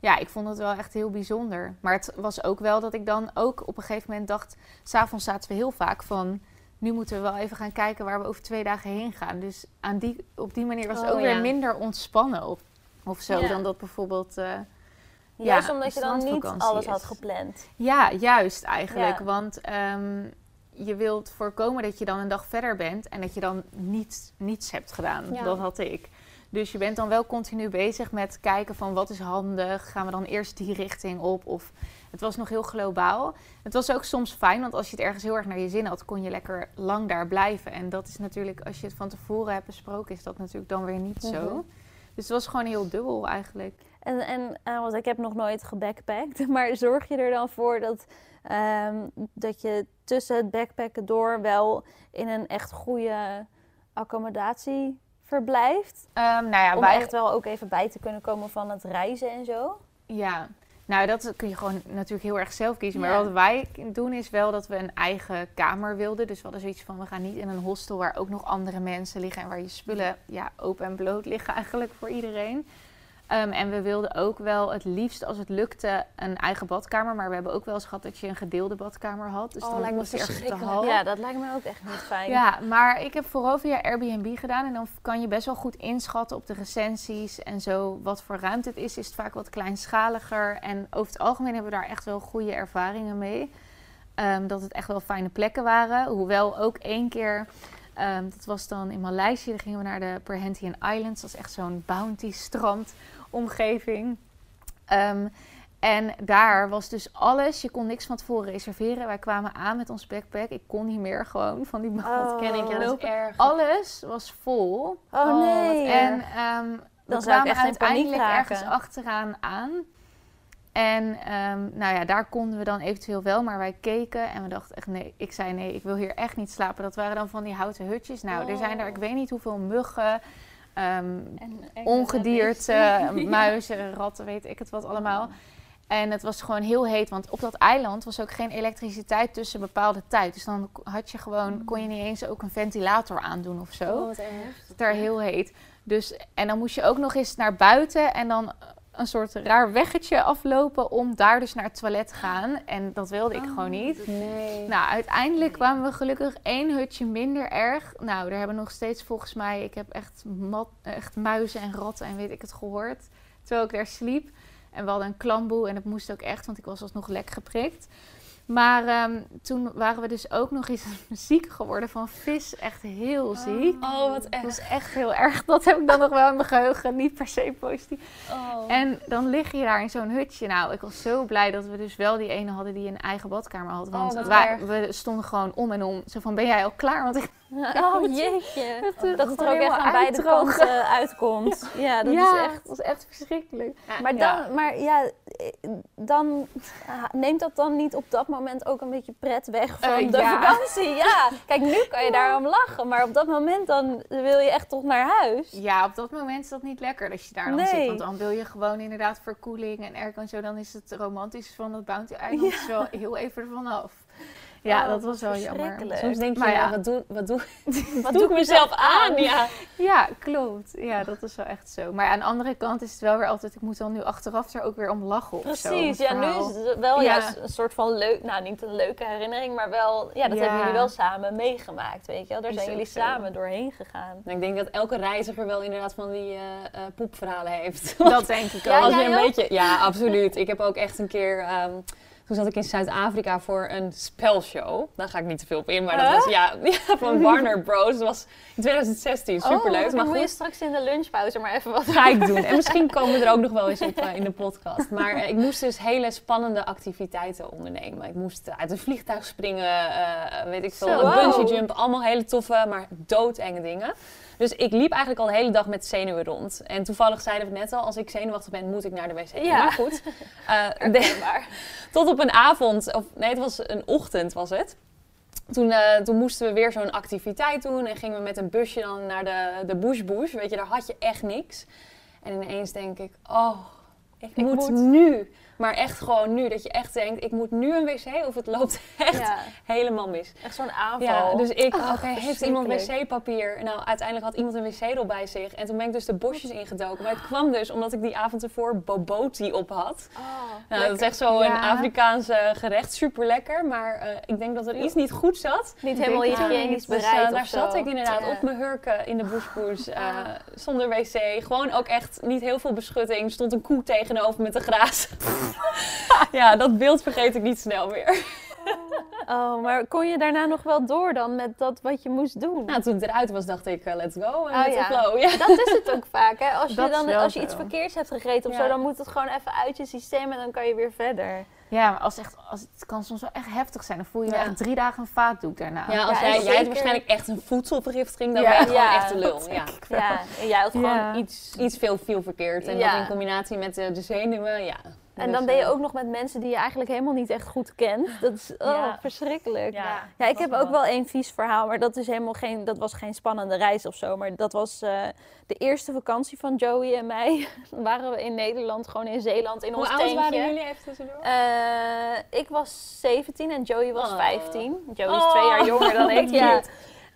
ja, ik vond het wel echt heel bijzonder. Maar het was ook wel dat ik dan ook op een gegeven moment dacht... S'avonds zaten we heel vaak van... Nu moeten we wel even gaan kijken waar we over twee dagen heen gaan. Dus aan die, op die manier was het Oh, ook weer minder ontspannen of, of zo. Ja. Dan dat bijvoorbeeld... eh, Juist Ja, omdat je dan niet alles had gepland. Ja, juist eigenlijk. Want ehm, je wilt voorkomen dat je dan een dag verder bent en dat je dan niet, niets hebt gedaan. Dat had ik. Dus je bent dan wel continu bezig met kijken van wat is handig. Gaan we dan eerst die richting op? Of het was nog heel globaal. Het was ook soms fijn, want als je het ergens heel erg naar je zin had, kon je lekker lang daar blijven. En dat is natuurlijk, als je het van tevoren hebt besproken, is dat natuurlijk dan weer niet Mhm. zo. Dus het was gewoon heel dubbel eigenlijk. En, en eh, want ik heb nog nooit gebackpackt, maar zorg je er dan voor dat, ehm, dat je tussen het backpacken door wel in een echt goede accommodatie verblijft? Ehm, nou ja, Om wij, echt wel ook even bij te kunnen komen van het reizen en zo? Ja, nou dat kun je gewoon natuurlijk heel erg zelf kiezen. Maar Ja. wat wij doen is wel dat we een eigen kamer wilden. Dus we hadden zoiets van, we gaan niet in een hostel waar ook nog andere mensen liggen. En waar je spullen ja, open en bloot liggen eigenlijk voor iedereen. Ehm, en we wilden ook wel het liefst, als het lukte, een eigen badkamer. Maar we hebben ook wel eens gehad dat je een gedeelde badkamer had. Dus Oh, dan lijkt me verschrikkelijk. Ja, dat lijkt me ook echt niet fijn. Ja, maar ik heb vooral via Airbnb gedaan. En dan kan je best wel goed inschatten op de recensies en zo wat voor ruimte het is. Is het vaak wat kleinschaliger. En over het algemeen hebben we daar echt wel goede ervaringen mee. Ehm, dat het echt wel fijne plekken waren. Hoewel ook één keer, ehm, dat was dan in Maleisië, dan gingen we naar de Perhentian Islands. Dat is echt zo'n bounty strand omgeving. Ehm, en daar was dus alles. Je kon niks van tevoren reserveren. Wij kwamen aan met ons backpack. Ik kon niet meer gewoon van die Oh, ken ik, ja, lopen. erg. Alles was vol. Oh nee. En ehm we Dan zou ik kwamen echt in paniek uiteindelijk raken. ergens achteraan aan. En ehm, nou ja, daar konden we dan eventueel wel, maar wij keken en we dachten echt nee. Ik zei nee, ik wil hier echt niet slapen. Dat waren dan van die houten hutjes. Nou, er zijn er ik weet niet hoeveel muggen, en- ongedierte, muizen, ratten, weet ik het wat allemaal. En het was gewoon heel heet, want op dat eiland was ook geen elektriciteit tussen bepaalde tijd. Dus dan had je gewoon, kon je niet eens ook een ventilator aandoen of zo. Oh, wat erg. Het daar heel heet. Dus, en dan moest je ook nog eens naar buiten en dan een soort raar weggetje aflopen om daar dus naar het toilet te gaan. En dat wilde ik gewoon niet. Nee. Nou, uiteindelijk kwamen we gelukkig één hutje minder erg. Nou, daar hebben nog steeds volgens mij... Ik heb echt, mat, echt muizen en ratten en weet ik het gehoord. Terwijl ik daar sliep. En we hadden een klamboe en dat moest ook echt, want ik was alsnog lek geprikt. Maar ehm, toen waren we dus ook nog eens ziek geworden van vis. Echt heel ziek. Oh, wat Dat erg. was echt heel erg. Dat heb ik dan nog wel in mijn geheugen. Niet per se positief. Oh. En dan lig je daar in zo'n hutje. Nou, ik was zo blij dat we dus wel die ene hadden die een eigen badkamer had. Want Oh, wij, erg. we stonden gewoon om en om. Zo van, ben jij al klaar? Want ik, Oh jeetje. eh, Dat het er ook echt aan beide kanten uitkomt. Ja, dat ja, is echt... echt verschrikkelijk. Maar, Ja. dan, maar ja, eh, dan ah, neemt dat dan niet op dat moment ook een beetje pret weg van Eh, de ja. vakantie? Ja, kijk, nu kan je daarom lachen, maar op dat moment dan wil je echt toch naar huis. Ja, op dat moment is dat niet lekker dat je daar dan Nee. zit. Want dan wil je gewoon inderdaad verkoeling en airco en zo. Dan is het romantisch van dat Bounty Island is wel heel even ervan af. Ja, Oh, dat was wel jammer. Soms denk je, Maar ja. wat doe, wat doe, Wat doe ik mezelf aan? Ja. Ja, klopt. Ja, dat is wel echt zo. Maar aan de andere kant is het wel weer altijd... Ik moet dan nu achteraf er ook weer om lachen of zo. Precies, het ja, nu is het wel Ja. juist een soort van leuk, nou niet een leuke herinnering, maar wel, ja, dat Ja. hebben jullie wel samen meegemaakt, weet je wel. Daar zijn jullie zo. samen doorheen gegaan. Nou, Ik denk dat elke reiziger wel inderdaad van die eh, eh, poepverhalen heeft. Dat denk ik Ja, ook. Als je een beetje, ja, absoluut. Ik heb ook echt een keer. ehm, toen zat ik in Zuid-Afrika voor een spelshow. Daar ga ik niet te veel op in, maar dat Huh? was ja, ja, van Warner Bros. Dat was in 2016 superleuk. oh, maar moet je goed, straks in de lunchpauze maar even wat ga ik doen. En misschien komen we er ook nog wel eens op eh, in de podcast. Maar eh, ik moest dus hele spannende activiteiten ondernemen. Ik moest uit een vliegtuig springen, eh, weet ik veel, een Wow. bungee jump. Allemaal hele toffe, maar doodenge dingen. Dus ik liep eigenlijk al de hele dag met zenuwen rond. En toevallig zeiden we net al, als ik zenuwachtig ben, moet ik naar de wc. Ja. Maar goed, eh, de- tot op een avond, of nee, het was een ochtend was het. Toen, eh, toen moesten we weer zo'n activiteit doen en gingen we met een busje dan naar de, de bush bush. Weet je, daar had je echt niks. En ineens denk ik, oh, ik, moet, moet. nu. Maar echt gewoon nu. Dat je echt denkt, ik moet nu een wc of het loopt echt Ja, helemaal mis. echt zo'n aanval. Ja, dus ik, Ach, oké, heeft iemand wc-papier? Nou, uiteindelijk had iemand een wc-rol bij zich. En toen ben ik dus de bosjes ingedoken. Maar het kwam dus omdat ik die avond ervoor boboti op had. Oh, Nou, dat is echt zo Ja. een Afrikaans eh, gerecht, super lekker. Maar eh, ik denk dat er iets niet goed zat. niet helemaal hygiënisch Dus, bereid eh, of daar zo. zat ik inderdaad Ja. op mijn hurken in de bushpoes, eh, zonder wc. Gewoon ook echt niet heel veel beschutting. Er stond een koe tegenover met te grazen. ja, dat beeld vergeet ik niet snel meer. Oh, maar kon je daarna nog wel door dan met dat wat je moest doen? Nou, toen het eruit was, dacht ik, eh, let's go. En Oh, ja. de flow. Ja. Dat is het ook vaak, hè? Als je, Dat dan, als je iets verkeers hebt gegeten of Ja. zo, dan moet het gewoon even uit je systeem en dan kan je weer verder. Ja, maar als echt, als, het kan soms wel echt heftig zijn. Dan voel je Ja. echt drie dagen een vaatdoek daarna. Ja, als Ja, jij, jij hebt waarschijnlijk echt een voedselvergiftiging, dan Ja. ben je gewoon Ja, echt een lul. dat Ja. Ja, en jij had gewoon Ja. iets. Iets veel, veel verkeerd. En Ja. dat in combinatie met de, de zenuwen, ja. En dan ben je ook nog met mensen die je eigenlijk helemaal niet echt goed kent. Dat is oh, Ja. verschrikkelijk. Ja. Ja, ik heb wel ook wel één vies verhaal, maar dat, is helemaal geen, dat was geen spannende reis of zo. Maar dat was eh, de eerste vakantie van Joey en mij. Dan waren we in Nederland, gewoon in Zeeland, in Hoe ons oud tentje. waren jullie even tussendoor? Eh, ik was 17 en Joey was Oh. 15. Joey is Oh. twee jaar jonger dan ik. Ja.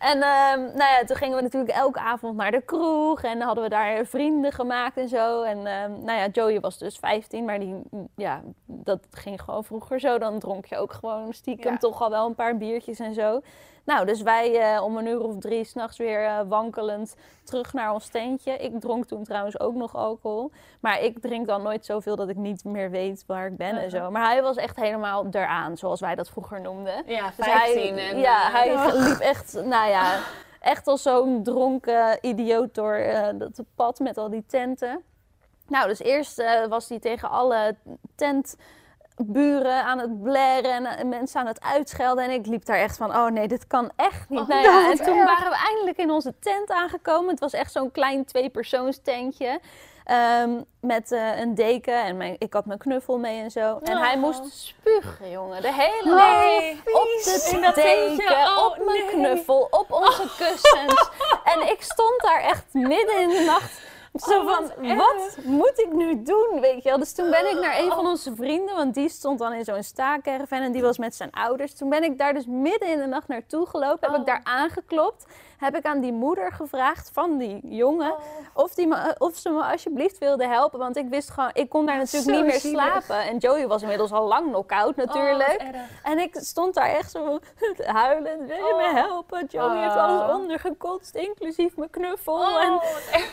En ehm, nou ja, toen gingen we natuurlijk elke avond naar de kroeg en hadden we daar vrienden gemaakt en zo. En ehm, nou ja, Joey was dus 15, maar die, ja, dat ging gewoon vroeger zo. Dan dronk je ook gewoon stiekem Ja. toch al wel een paar biertjes en zo. Nou, dus wij eh, om een uur of drie s'nachts weer eh, wankelend terug naar ons tentje. Ik dronk toen trouwens ook nog alcohol. Maar ik drink dan nooit zoveel dat ik niet meer weet waar ik ben en zo. Maar hij was echt helemaal eraan, zoals wij dat vroeger noemden. Ja, Dus 15. hij, en, ja, eh, hij liep echt, nou ja, echt als zo'n dronken idioot door eh, dat pad met al die tenten. Nou, dus eerst eh, was hij tegen alle tentburen aan het blaren en, mensen aan het uitschelden. En ik liep daar echt van, oh nee, dit kan echt niet. Oh, nou ja, en toen erg. waren we eindelijk in onze tent aangekomen. Het was echt zo'n klein tweepersoonstentje. ehm met eh, een deken en mijn, ik had mijn knuffel mee en zo. En hij Oh. moest spugen, jongen. De hele Nee, dag op de tentje. deken, Oh, op mijn nee. knuffel, op onze kussens. en ik stond daar echt midden in de nacht. Zo Oh, van, wat wat moet ik nu doen, weet je wel? Dus toen ben ik naar een Oh. van onze vrienden, want die stond dan in zo'n staakerven en die was met zijn ouders. Toen ben ik daar dus midden in de nacht naartoe gelopen, heb Oh. ik daar aangeklopt. Heb ik aan die moeder gevraagd van die jongen of, die me, of ze me alsjeblieft wilde helpen. Want ik wist gewoon, ik kon daar natuurlijk Zo niet meer zielig. slapen. En Joey was inmiddels al lang knock-out natuurlijk. Oh, erg. En ik stond daar echt zo te huilen. Wil je me Oh. helpen? Joey heeft alles Oh. ondergekotst, inclusief mijn knuffel. Oh, En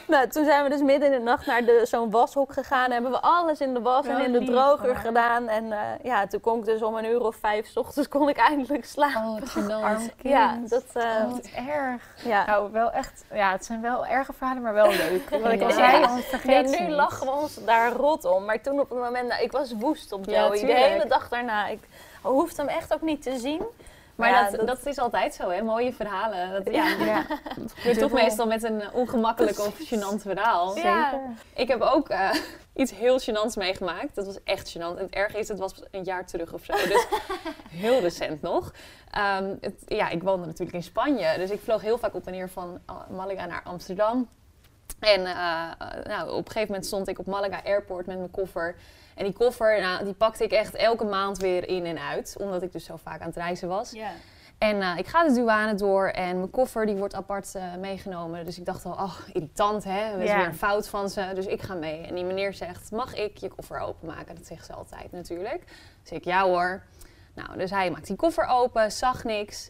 nou, toen zijn we dus midden in de nacht naar de- zo'n washok gegaan. Hebben we alles in de was en in de droger gedaan. En eh, ja, toen kon ik dus om een uur of vijf 's ochtends kon ik eindelijk slapen. Oh, wat. Ja, dat, eh, Oh, wat erg. Ja. Nou, wel echt, ja, het zijn wel erge verhalen, maar wel leuk. Wat ik al Ja. zei, Ja. dan vergeet Ja, ze nu lachen we ons daar rot om. Maar toen op het moment, nou, ik was woest op Ja, Joey. de hele dag daarna. Ik hoefde hem echt ook niet te zien. Maar ja, dat, dat... is altijd zo, hè? Mooie verhalen. Dat, ja, Ja, gebeurt toch meestal met een eh, ongemakkelijk of gênant verhaal. Ja. Ik heb ook eh, iets heel gênants meegemaakt. Dat was echt gênant. En het erge is, het was een jaar terug of zo. Dus heel recent nog. Ehm, het, ja, ik woonde natuurlijk in Spanje. Dus ik vloog heel vaak op en neer van uh, Malaga naar Amsterdam. En eh, eh, nou, op een gegeven moment stond ik op Malaga Airport met mijn koffer. En die koffer, nou, die pakte ik echt elke maand weer in en uit. Omdat ik dus zo vaak aan het reizen was. Ja. En eh, ik ga de douane door en mijn koffer die wordt apart eh, meegenomen. Dus ik dacht al, ach, irritant hè, dat is Ja. weer een fout van ze. Dus ik ga mee. En die meneer zegt, mag ik je koffer openmaken? Dat zegt ze altijd natuurlijk. Dus ik, ja hoor. Nou, dus hij maakt die koffer open, zag niks.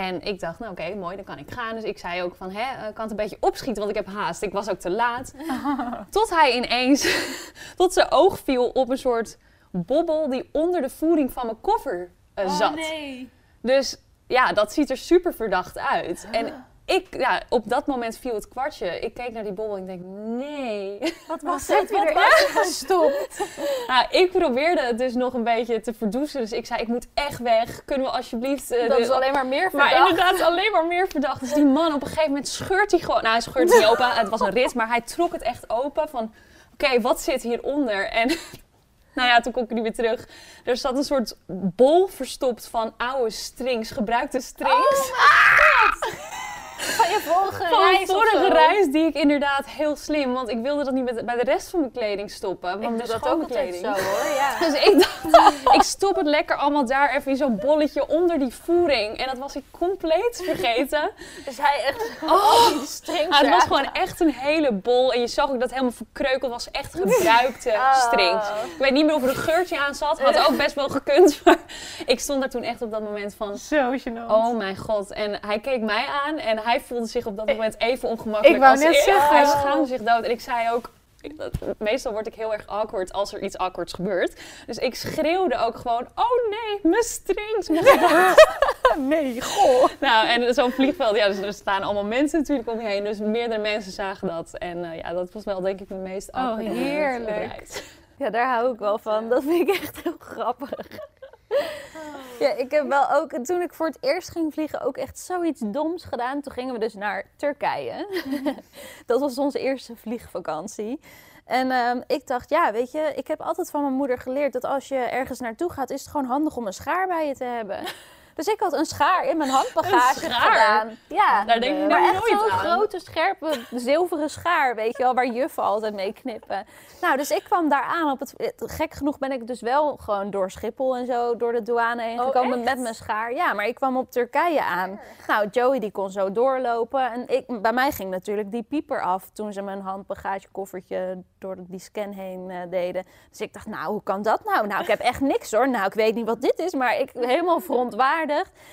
En ik dacht, nou oké, mooi, dan kan ik gaan. Dus ik zei ook van, hè, eh, kan het een beetje opschieten, want ik heb haast. Ik was ook te laat. Tot hij ineens, tot zijn oog viel op een soort bobbel die onder de voering van mijn koffer eh, zat. nee. Dus ja, dat ziet er super verdacht uit. En ik, ja, op dat moment viel het kwartje. Ik keek naar die bobbel en ik denk, nee. Wat was er was echt gestopt? Nou, ik probeerde het dus nog een beetje te verdoezelen. Dus ik zei, ik moet echt weg. Kunnen we alsjeblieft... eh, Dat de- is alleen maar meer Maar verdacht. inderdaad, alleen maar meer verdacht. Dus die man op een gegeven moment scheurt hij gewoon... Nou, hij scheurt niet open. Het was een rit, maar hij trok het echt open. Van, oké, wat zit hieronder? En nou ja, toen kon ik niet weer terug. Er zat een soort bol verstopt van oude strings, gebruikte strings. Van je vorige van reis vorige reis die ik inderdaad heel slim... Want ik wilde dat niet met, bij de rest van mijn kleding stoppen. Ik Want doe de dat ook schoolkleding. zo hoor, ja. Dus ik dacht, ik stop het lekker allemaal daar even in zo'n bolletje onder die voering. En dat was ik compleet vergeten. Dus hij echt Oh, die strings Ah, het was gewoon echt een hele bol. En je zag ook dat het helemaal verkreukeld was. Echt gebruikte Oh. strings. Ik weet niet meer of er een geurtje aan zat. Had ook best wel gekund. Maar ik stond daar toen echt op dat moment van... Zo gênant. Oh mijn god. En hij keek mij aan en hij voelde zich op dat moment even ongemakkelijk Ik wou als net ik. zeggen. Hij schaamde zich dood. En ik zei ook... Meestal word ik heel erg awkward als er iets awkwards gebeurt. Dus ik schreeuwde ook gewoon... Oh nee, mijn strings. mijn nee, goh. nou, en zo'n vliegveld, ja, dus er staan allemaal mensen natuurlijk om je heen. Dus meerdere mensen zagen dat. En eh, ja, dat was wel denk ik mijn meest Oh, awkward moment heerlijk. Ja, daar hou ik wel van. Dat vind ik echt heel grappig. Ja, ik heb wel ook, toen ik voor het eerst ging vliegen, ook echt zoiets doms gedaan. Toen gingen we dus naar Turkije. dat was onze eerste vliegvakantie. En ehm, ik dacht, ja, weet je, ik heb altijd van mijn moeder geleerd dat als je ergens naartoe gaat, is het gewoon handig om een schaar bij je te hebben. Dus ik had een schaar in mijn handbagage Een schaar? gedaan. Ja, Daar denk maar nou echt zo'n grote, scherpe, zilveren schaar, weet je wel, waar juffen altijd mee knippen. Nou, dus ik kwam daar aan. Op het, gek genoeg ben ik dus wel gewoon door Schiphol en zo, door de douane heen Oh, gekomen echt? met mijn schaar. Ja, maar ik kwam op Turkije aan. Nou, Joey die kon zo doorlopen. En ik, bij mij ging natuurlijk die pieper af toen ze mijn handbagagekoffertje door die scan heen eh, deden. Dus ik dacht, nou, hoe kan dat nou? Nou, ik heb echt niks hoor. Nou, ik weet niet wat dit is, maar ik helemaal verontwaardigd.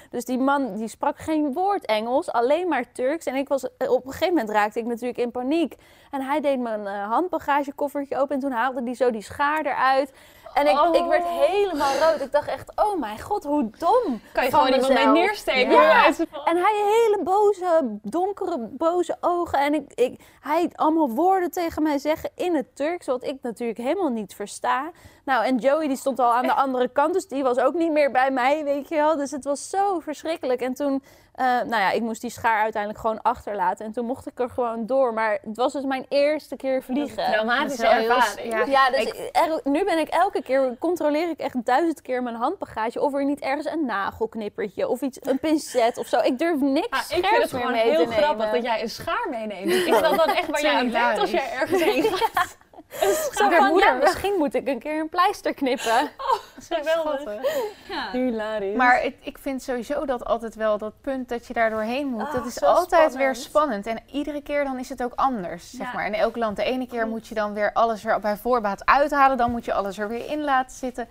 Dus die man die sprak geen woord Engels, alleen maar Turks. En ik was, op een gegeven moment raakte ik natuurlijk in paniek. En hij deed mijn eh, handbagagekoffertje open en toen haalde hij zo die schaar eruit. En ik, Oh. ik werd helemaal rood. Ik dacht echt, oh mijn god, hoe dom. Kan je gewoon iemand mee neersteken? Ja. En hij hele boze, donkere, boze ogen. En ik, ik, hij allemaal woorden tegen mij zeggen in het Turks, wat ik natuurlijk helemaal niet versta. Nou, en Joey die stond al aan de andere kant, dus die was ook niet meer bij mij, weet je wel. Dus het was zo verschrikkelijk. En toen, eh, nou ja, ik moest die schaar uiteindelijk gewoon achterlaten. En toen mocht ik er gewoon door. Maar het was dus mijn eerste keer vliegen. Traumatische is wel heel- ervaring. ja. Ja, dus er- nu ben ik elke keer, controleer ik echt duizend keer mijn handbagage. Of er niet ergens een nagelknippertje of iets, een pincet of zo. Ik durf niks Ah, ik vind het gewoon heel grappig dat jij een schaar meeneemt. Is dat dan echt waar jij aan denkt als jij ergens heen gaat? Een Zo van, moeder. ja, misschien moet ik een keer een pleister knippen. Geweldig. Schattig. Hilarisch. Maar het- ik vind sowieso dat altijd wel dat punt dat je daar doorheen moet. Ah, dat is altijd weer spannend. En iedere keer dan is het ook anders, zeg Ja. maar. In elk land. De ene keer moet je dan weer alles er bij voorbaat uithalen. Dan moet je alles er weer in laten zitten.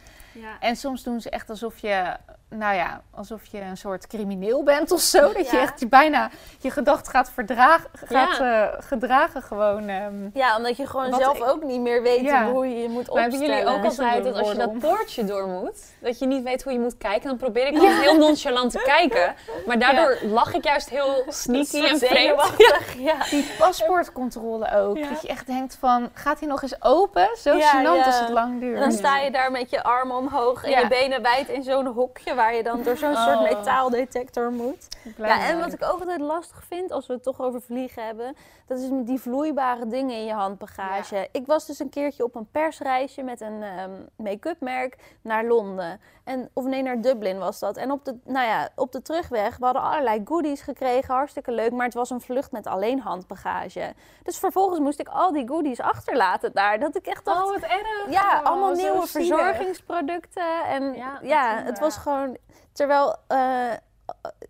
En soms doen ze echt alsof je, nou ja, alsof je een soort crimineel bent of zo. Dat je echt je bijna je gedacht gaat, verdragen, gaat eh, gedragen gewoon. ehm. Ja, omdat je gewoon zelf ik- ook niet meer weet Ja. hoe je je moet Maar hebben opstellen. jullie ook altijd dat als je dat poortje door moet, dat je niet weet hoe je moet kijken, dan probeer ik altijd heel nonchalant te kijken. Maar daardoor lach ik juist heel sneaky en vreemd. Die paspoortcontrole ook. Ja. Dat je echt denkt van, gaat hij nog eens open? Zo Ja, gênant ja. als het lang duurt. En dan sta je daar met je armen omhoog en Ja. je benen wijd in zo'n hokje waar je dan door zo'n Oh. soort metaaldetector moet. Ja, en wat ik ook altijd lastig vind, als we het toch over vliegen hebben, dat is met die vloeibare dingen in je handbagage. Ik was dus een keertje op een persreisje met een ehm, make-up merk naar Londen. En, of nee, naar Dublin was dat. En op de, nou ja, op de terugweg, we hadden allerlei goodies gekregen, hartstikke leuk, maar het was een vlucht met alleen handbagage. Dus vervolgens moest ik al die goodies achterlaten daar. Dat ik echt dacht, Oh, wat erg. ja, Oh, allemaal nieuwe verzorgingsproducten. En Ja, het was gewoon. Terwijl eh,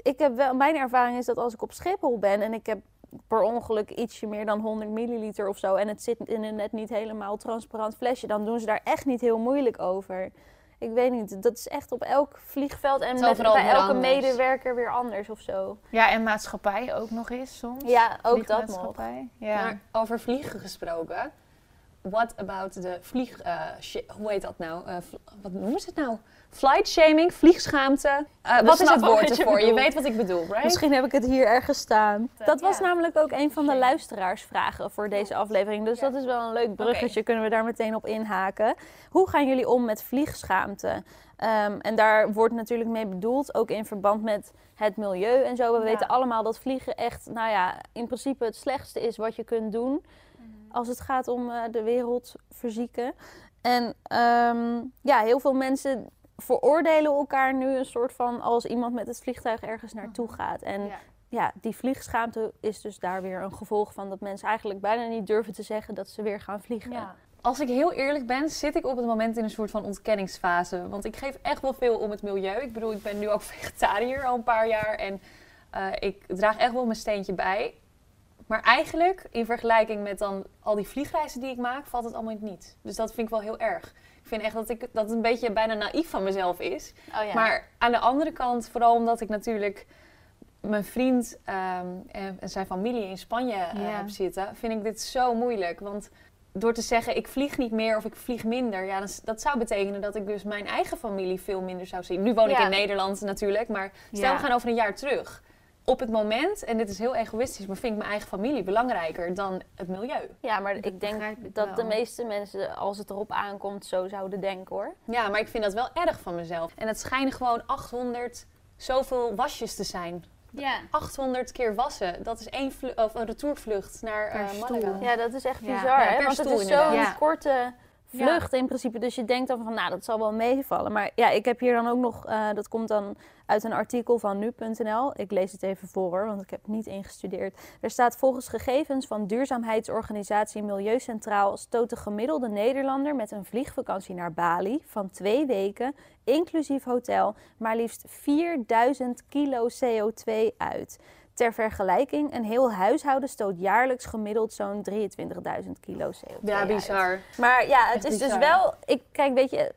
ik heb wel, mijn ervaring is dat als ik op Schiphol ben en ik heb per ongeluk ietsje meer dan 100 milliliter of zo en het zit in een net niet helemaal transparant flesje, dan doen ze daar echt niet heel moeilijk over. Ik weet niet, dat is echt op elk vliegveld en met, bij elke anders. medewerker weer anders of zo. Ja, en maatschappij ook nog eens soms. Ja, ook dat nog. Ja. Maar over vliegen gesproken. What about de vlieg... eh, hoe heet dat nou? Eh, wat noemen ze het nou? Flight shaming, vliegschaamte. Eh, wat is het woord je ervoor? Je weet wat ik bedoel, right? Misschien heb ik het hier ergens staan. Dat was namelijk ook een van de luisteraarsvragen voor deze aflevering. Dus dat is wel een leuk bruggetje. Kunnen we daar meteen op inhaken. Hoe gaan jullie om met vliegschaamte? Ehm, en daar wordt natuurlijk mee bedoeld, ook in verband met het milieu en zo. We Ja. weten allemaal dat vliegen echt, nou ja, in principe het slechtste is wat je kunt doen. Als het gaat om eh, de wereld verzieken. En ehm, ja, heel veel mensen veroordelen elkaar nu een soort van als iemand met het vliegtuig ergens naartoe gaat. En Ja. ja, die vliegschaamte is dus daar weer een gevolg van dat mensen eigenlijk bijna niet durven te zeggen dat ze weer gaan vliegen. Als ik heel eerlijk ben, zit ik op het moment in een soort van ontkenningsfase. Want ik geef echt wel veel om het milieu. Ik bedoel, ik ben nu ook vegetariër al een paar jaar. En eh, ik draag echt wel mijn steentje bij. Maar eigenlijk, in vergelijking met dan al die vliegreizen die ik maak, valt het allemaal niet. Dus dat vind ik wel heel erg. Ik vind echt dat, ik, dat het een beetje bijna naïef van mezelf is. Oh ja. Maar aan de andere kant, vooral omdat ik natuurlijk mijn vriend ehm, en en zijn familie in Spanje eh, Ja. heb zitten, vind ik dit zo moeilijk. Want door te zeggen ik vlieg niet meer of ik vlieg minder, ja, dat, dat zou betekenen dat ik dus mijn eigen familie veel minder zou zien. Nu woon ik in Nederland natuurlijk, maar stel we gaan over een jaar terug. Op het moment, en dit is heel egoïstisch, maar vind ik mijn eigen familie belangrijker dan het milieu. ja, maar ik denk ik dat wel. de meeste mensen, als het erop aankomt, zo zouden denken hoor. Ja, maar ik vind dat wel erg van mezelf. En het schijnen gewoon 800 zoveel wasjes te zijn. Ja. 800 keer wassen. Dat is één of een retourvlucht naar eh. Malaga. Ja, dat is echt bizar, Ja, hè? Want het is zo'n Ja. korte vlucht in principe. Dus je denkt dan van, nou, dat zal wel meevallen. Maar ja, ik heb hier dan ook nog, eh, dat komt dan uit een artikel van nu.nl. Ik lees het even voor, want ik heb niet ingestudeerd. Er staat volgens gegevens van duurzaamheidsorganisatie Milieu Centraal... stoot de gemiddelde Nederlander met een vliegvakantie naar Bali van twee weken... inclusief hotel, maar liefst 4000 kilo CO2 uit... Ter vergelijking, een heel huishouden stoot jaarlijks gemiddeld zo'n 23.000 kilo CO2 Ja, uit. bizar. Maar ja, het Echt is dus wel... Ik, kijk, weet je,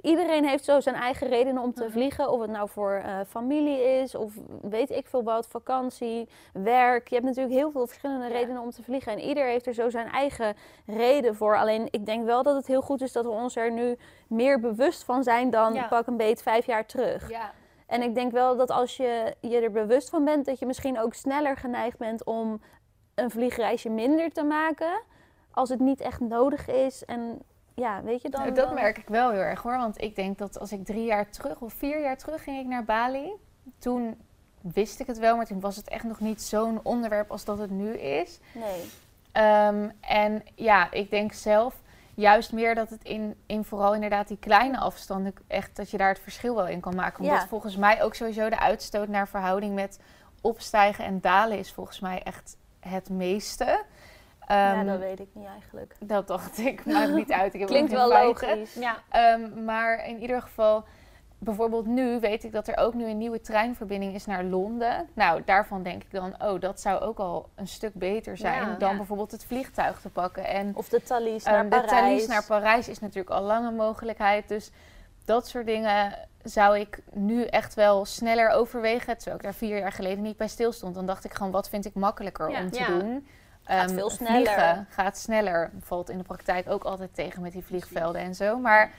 iedereen heeft zo zijn eigen redenen om te Mhm. vliegen. Of het nou voor eh, familie is, of weet ik veel wat, vakantie, werk. Je hebt natuurlijk heel veel verschillende redenen om te vliegen. En ieder heeft er zo zijn eigen reden voor. Alleen, ik denk wel dat het heel goed is dat we ons er nu meer bewust van zijn dan Ja. pak een beet vijf jaar terug. Ja. En ik denk wel dat als je je er bewust van bent, dat je misschien ook sneller geneigd bent om een vliegreisje minder te maken. Als het niet echt nodig is. En ja, weet je dan. Nou, dat dan- merk ik wel heel erg hoor. Want ik denk dat als ik drie jaar terug of vier jaar terug ging ik naar Bali. Toen wist ik het wel, maar toen was het echt nog niet zo'n onderwerp als dat het nu is. Nee. Ehm, en ja, ik denk zelf juist meer dat het in, in vooral inderdaad die kleine afstanden echt dat je daar het verschil wel in kan maken. Omdat Ja. volgens mij ook sowieso de uitstoot naar verhouding met opstijgen en dalen is volgens mij echt het meeste. ja, Ehm, dat weet ik niet eigenlijk. dat dacht ik, maakt niet uit. Ik heb Klinkt wel logisch. Ja, Ehm, maar in ieder geval, bijvoorbeeld nu weet ik dat er ook nu een nieuwe treinverbinding is naar Londen. Nou, daarvan denk ik dan, oh, dat zou ook al een stuk beter zijn Ja. dan Ja. bijvoorbeeld het vliegtuig te pakken. En Of de Thalys ehm, naar de Parijs. Thalys naar Parijs is natuurlijk al lang een mogelijkheid. Dus dat soort dingen zou ik nu echt wel sneller overwegen. Terwijl ik daar vier jaar geleden niet bij stil stond. Dan dacht ik gewoon, wat vind ik makkelijker Ja. om te doen? Gaat Ehm, veel sneller. Vliegen gaat sneller. Valt in de praktijk ook altijd tegen met die vliegvelden en zo. Maar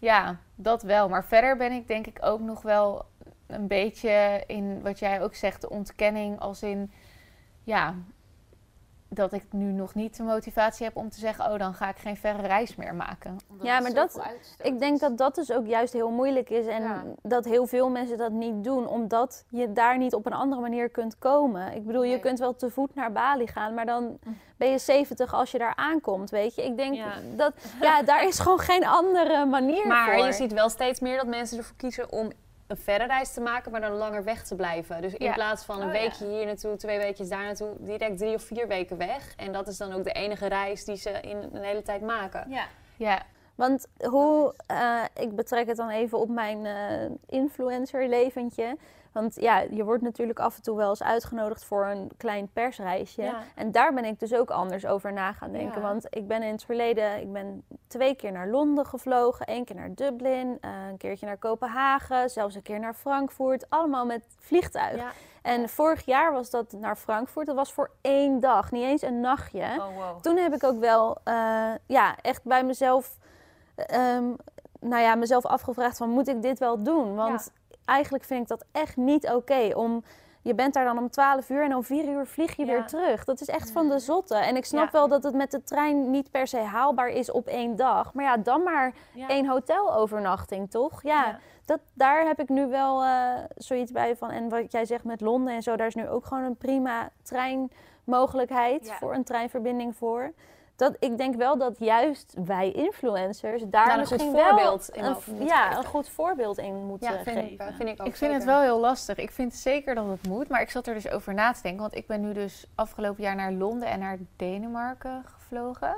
ja, dat wel. Maar verder ben ik denk ik ook nog wel een beetje in wat jij ook zegt, de ontkenning als in ja, dat ik nu nog niet de motivatie heb om te zeggen, oh dan ga ik geen verre reis meer maken. Omdat Ja, maar dat- Ik denk dat dat dus ook juist heel moeilijk is. En Ja. dat heel veel mensen dat niet doen. Omdat je daar niet op een andere manier kunt komen. Ik bedoel, je kunt wel te voet naar Bali gaan. Maar dan ben je 70 als je daar aankomt, weet je. Ik denk Ja. dat... Ja, daar is gewoon geen andere manier maar voor. je ziet wel steeds meer dat mensen ervoor kiezen om een verre reis te maken, maar dan langer weg te blijven. Dus in Ja. plaats van een Oh, ja. weekje hier naartoe, twee weekjes daar naartoe, direct drie of vier weken weg. En dat is dan ook de enige reis die ze in een hele tijd maken. Ja. Ja, Want hoe, eh, ik betrek het dan even op mijn eh influencer leventje. Want ja, je wordt natuurlijk af en toe wel eens uitgenodigd voor een klein persreisje. Ja. En daar ben ik dus ook anders over na gaan denken. Ja. Want ik ben in het verleden, ik ben twee keer naar Londen gevlogen. één keer naar Dublin, eh, een keertje naar Kopenhagen. Zelfs een keer naar Frankfurt. Allemaal met vliegtuig. Ja. En vorig jaar was dat naar Frankfurt. Dat was voor één dag, niet eens een nachtje. Oh, wow. Toen heb ik ook wel eh, ja, echt bij mezelf, ehm, nou ja, mezelf afgevraagd van moet ik dit wel doen? Want eigenlijk vind ik dat echt niet oké om... Je bent daar dan om 12 uur en om 4 uur vlieg je Ja. weer terug. Dat is echt van de zotte. En ik snap Ja. wel dat het met de trein niet per se haalbaar is op één dag. Maar ja, dan maar Ja. één hotelovernachting, toch? Ja. Dat, daar heb ik nu wel eh, zoiets bij van. En wat jij zegt met Londen en zo, daar is nu ook gewoon een prima treinmogelijkheid voor een treinverbinding voor. Dat, ik denk wel dat juist wij influencers daar Daar een goed misschien voorbeeld in een, ja, geven. een goed voorbeeld in moeten Ja, vind ik, geven. vind ik ook Ik vind het wel heel lastig. Ik vind zeker dat het moet, maar ik zat er dus over na te denken. Want ik ben nu dus afgelopen jaar naar Londen en naar Denemarken gevlogen.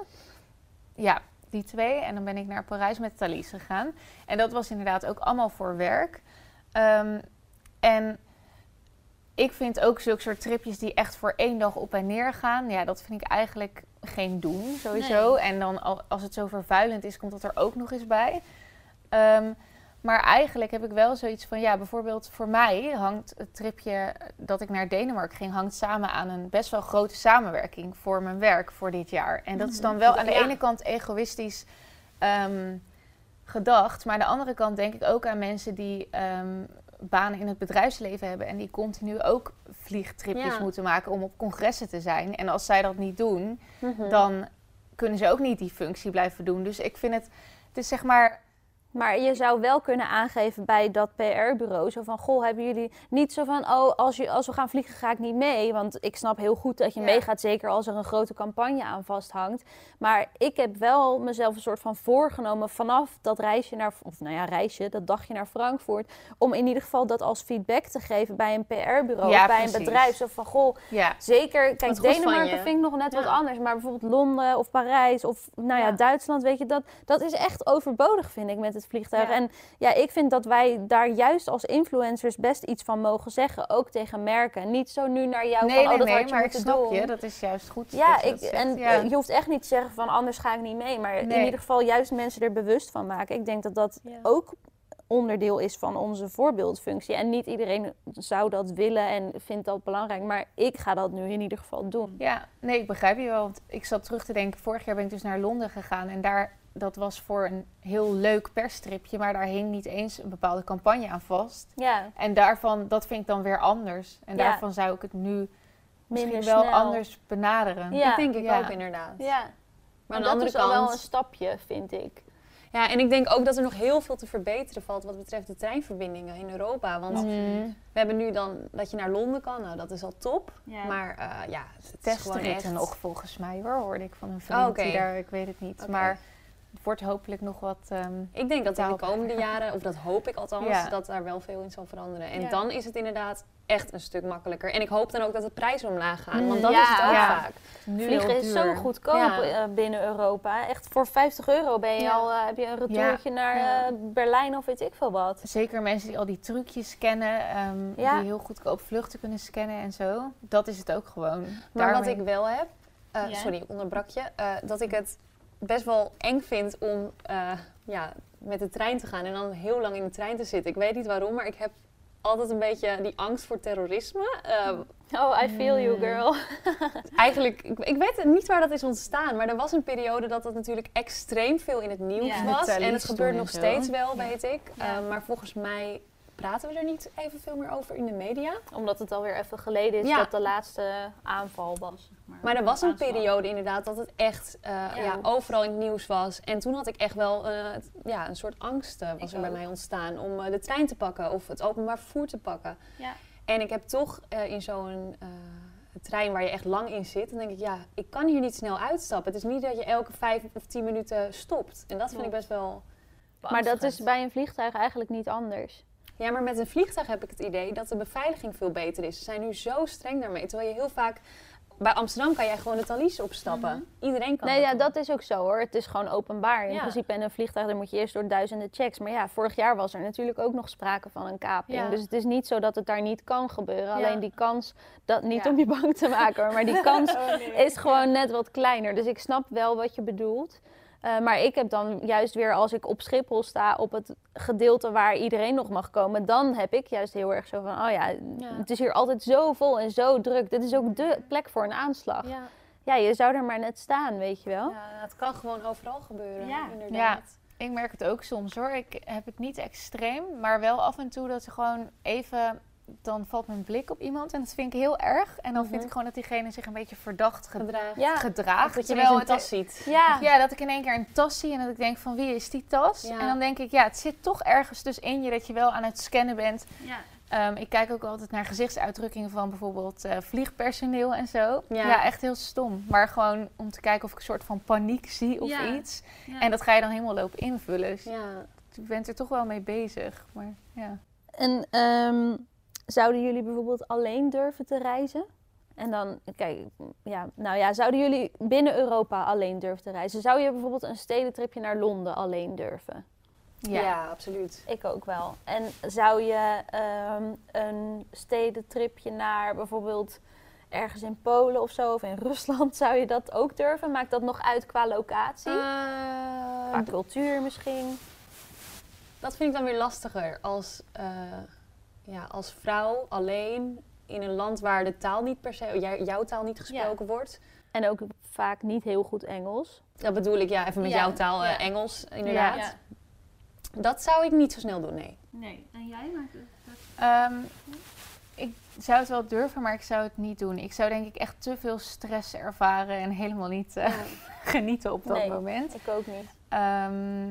Ja, die twee. En dan ben ik naar Parijs met Thalys gegaan. En dat was inderdaad ook allemaal voor werk. Ehm, en ik vind ook zulke soort tripjes die echt voor één dag op en neer gaan. Ja, dat vind ik eigenlijk geen doen, sowieso. En dan al- als het zo vervuilend is, komt dat er ook nog eens bij. Ehm, maar eigenlijk heb ik wel zoiets van, ja, bijvoorbeeld voor mij hangt het tripje dat ik naar Denemarken ging, hangt samen aan een best wel grote samenwerking voor mijn werk voor dit jaar. En dat is dan wel aan de Ja. ene kant egoïstisch ehm, gedacht, maar aan de andere kant denk ik ook aan mensen die ehm, banen in het bedrijfsleven hebben en die continu ook vliegtripjes Ja. moeten maken om op congressen te zijn. En als zij dat niet doen, Mhm. dan kunnen ze ook niet die functie blijven doen. Dus ik vind het, het is zeg maar, Maar je zou wel kunnen aangeven bij dat PR-bureau. Zo van, goh, hebben jullie niet zo van... oh, als, je, als we gaan vliegen ga ik niet mee. Want ik snap heel goed dat je Ja. meegaat. Zeker als er een grote campagne aan vasthangt. Maar ik heb wel mezelf een soort van voorgenomen... vanaf dat reisje naar... of nou ja, reisje, dat dagje naar Frankfurt... om in ieder geval dat als feedback te geven bij een PR-bureau... Ja, of bij precies. een bedrijf. Zo van, goh, ja. Zeker, kijk, Denemarken vind ik nog net wat anders. Maar bijvoorbeeld Londen of Parijs of nou ja, Ja. Duitsland, weet je, dat, dat is echt overbodig, vind ik, met het vliegtuig. Ja. En ja, ik vind dat wij daar juist als influencers best iets van mogen zeggen. Ook tegen merken. Niet zo nu naar jou Nee, van, nee, oh, dat nee, had je maar ik snap doen. je. Dat is juist goed. Ja, dat ik, dat en ja. eh, je hoeft echt niet te zeggen van anders ga ik niet mee. Maar in ieder geval juist mensen er bewust van maken. Ik denk dat dat Ja. ook onderdeel is van onze voorbeeldfunctie. En niet iedereen zou dat willen en vindt dat belangrijk. Maar ik ga dat nu in ieder geval doen. Ja, nee, ik begrijp je wel. Want ik zat terug te denken, vorig jaar ben ik dus naar Londen gegaan. En daar, dat was voor een heel leuk persstripje. Maar daar hing niet eens een bepaalde campagne aan vast. Ja, En daarvan, dat vind ik dan weer anders. En Ja. daarvan zou ik het nu misschien minder wel snel. anders benaderen. Ja. Dat denk ik Ja. ook inderdaad. Ja, Maar maar aan de dat andere is al wel een stapje, vind ik. Ja, en ik denk ook dat er nog heel veel te verbeteren valt wat betreft de treinverbindingen in Europa. Want Mhm. we hebben nu dan dat je naar Londen kan, nou dat is al top. Ja. Maar eh, ja, het is Testen gewoon echt... nog volgens mij hoor, hoorde ik van een vriend Oh, oké. die daar, ik weet het niet. Oké. Maar wordt hopelijk nog wat... ehm, Ik denk dat in de komende jaren, of dat hoop ik althans, Ja. dat daar wel veel in zal veranderen. En Ja. dan is het inderdaad echt een stuk makkelijker. En ik hoop dan ook dat de prijzen omlaag gaan, want dat ja. is het ook Ja. vaak. nu Vliegen is zo goedkoop Ja. eh, binnen Europa. Echt voor 50 euro ben je Ja. al, eh, heb je een retourtje naar eh, Berlijn of weet ik veel wat. Zeker mensen die al die trucjes kennen, ehm, Ja. die heel goedkoop vluchten kunnen scannen en zo. Dat is het ook gewoon. Maar wat ik wel heb, eh, Ja. sorry, ik onderbrak je, eh, dat ik het best wel eng vind om eh, ja, met de trein te gaan en dan heel lang in de trein te zitten. Ik weet niet waarom, maar ik heb altijd een beetje die angst voor terrorisme. Eh, Oh, I feel you, Mm. girl. Eigenlijk, ik, ik weet niet waar dat is ontstaan, maar er was een periode dat dat natuurlijk extreem veel in het nieuws Ja. was. En het gebeurt nog steeds wel, Ja. weet ik. Ja. Eh, maar volgens mij praten we er niet evenveel meer over in de media. Omdat het alweer even geleden is Ja. dat de laatste aanval was. Zeg maar. Maar er was een periode inderdaad dat het echt eh, ja. overal in het nieuws was. En toen had ik echt wel eh, ja, een soort angst eh, was Ik er bij ook. mij ontstaan om de trein te pakken of het openbaar vervoer te pakken. Ja. En ik heb toch in zo'n trein waar je echt lang in zit, dan denk ik, ja, ik kan hier niet snel uitstappen. Het is niet dat je elke vijf of tien minuten stopt. En dat vind ik best wel... Maar dat is bij een vliegtuig eigenlijk niet anders. Ja, maar met een vliegtuig heb ik het idee dat de beveiliging veel beter is. Ze zijn nu zo streng daarmee. Terwijl je heel vaak bij Amsterdam kan jij gewoon de Thalys opstappen. Iedereen kan Nee, ja, doen. dat is ook zo hoor. Het is gewoon openbaar. In Ja. principe in een vliegtuig dan moet je eerst door duizenden checks. Maar ja, vorig jaar was er natuurlijk ook nog sprake van een kaping. Ja. Dus het is niet zo dat het daar niet kan gebeuren. Alleen die kans, dat, niet om je bang te maken hoor, maar die kans Oh, nee. is gewoon net wat kleiner. Dus ik snap wel wat je bedoelt. Eh, maar ik heb dan juist weer, als ik op Schiphol sta, op het gedeelte waar iedereen nog mag komen, dan heb ik juist heel erg zo van, oh ja, Ja. het is hier altijd zo vol en zo druk. Dit is ook de plek voor een aanslag. Ja, Ja. je zou er maar net staan, weet je wel. ja, het kan gewoon overal gebeuren. Ja. inderdaad. Ik merk het ook soms hoor. Ik heb het niet extreem, maar wel af en toe dat ze gewoon even. Dan valt mijn blik op iemand en dat vind ik heel erg. En dan vind Mhm. ik gewoon dat diegene zich een beetje verdacht. Ja, gedraagt. Dat je ineens een het- tas ziet. ja. Ja, dat ik in één keer een tas zie en dat ik denk van wie is die tas? Ja. En dan denk ik, ja, het zit toch ergens dus in je dat je wel aan het scannen bent. Ehm, ik kijk ook altijd naar gezichtsuitdrukkingen van bijvoorbeeld eh, vliegpersoneel en zo. Ja. Ja. echt heel stom. Maar gewoon om te kijken of ik een soort van paniek zie of Ja. iets. En dat ga je dan helemaal lopen invullen. Dus Ja. je bent er toch wel mee bezig. Maar ja. En ehm, zouden jullie bijvoorbeeld alleen durven te reizen? En dan, kijk, ja, nou ja, zouden jullie binnen Europa alleen durven te reizen? Zou je bijvoorbeeld een stedentripje naar Londen alleen durven? Ja. absoluut. Ik ook wel. En zou je ehm, een stedentripje naar bijvoorbeeld ergens in Polen of zo, of in Rusland, zou je dat ook durven? Maakt dat nog uit qua locatie? Eh, qua cultuur misschien? dat vind ik dan weer lastiger als, eh, ja, als vrouw alleen in een land waar de taal niet per se, jouw taal niet gesproken wordt. En ook vaak niet heel goed Engels. Dat bedoel ik, ja, even met Ja, jouw taal, eh. Engels inderdaad. Ja. Dat zou ik niet zo snel doen, nee. Nee. En jij maakt het? Ehm, ik zou het wel durven, maar ik zou het niet doen. Ik zou denk ik echt te veel stress ervaren en helemaal niet eh, genieten op dat Nee. moment. Ik ook niet. Ehm,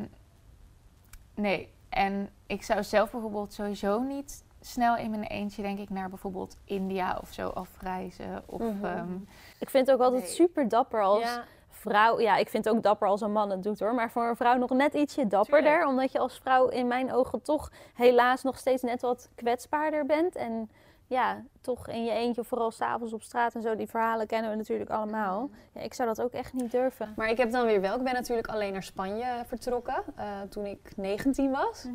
nee, en ik zou zelf bijvoorbeeld sowieso niet snel in mijn eentje, denk ik, naar bijvoorbeeld India of zo afreizen. Of, Mhm. ehm, Ik vind het ook altijd Nee. super dapper als Ja. vrouw. Ja, ik vind het ook dapper als een man het doet hoor. Maar voor een vrouw nog net ietsje dapperder. Tuurlijk. Omdat je als vrouw in mijn ogen toch helaas nog steeds net wat kwetsbaarder bent. En ja, toch in je eentje, vooral s'avonds op straat en zo. Die verhalen kennen we natuurlijk allemaal. Ja, ik zou dat ook echt niet durven. Maar ik heb dan weer wel, ik ben natuurlijk alleen naar Spanje vertrokken eh, toen ik 19 was.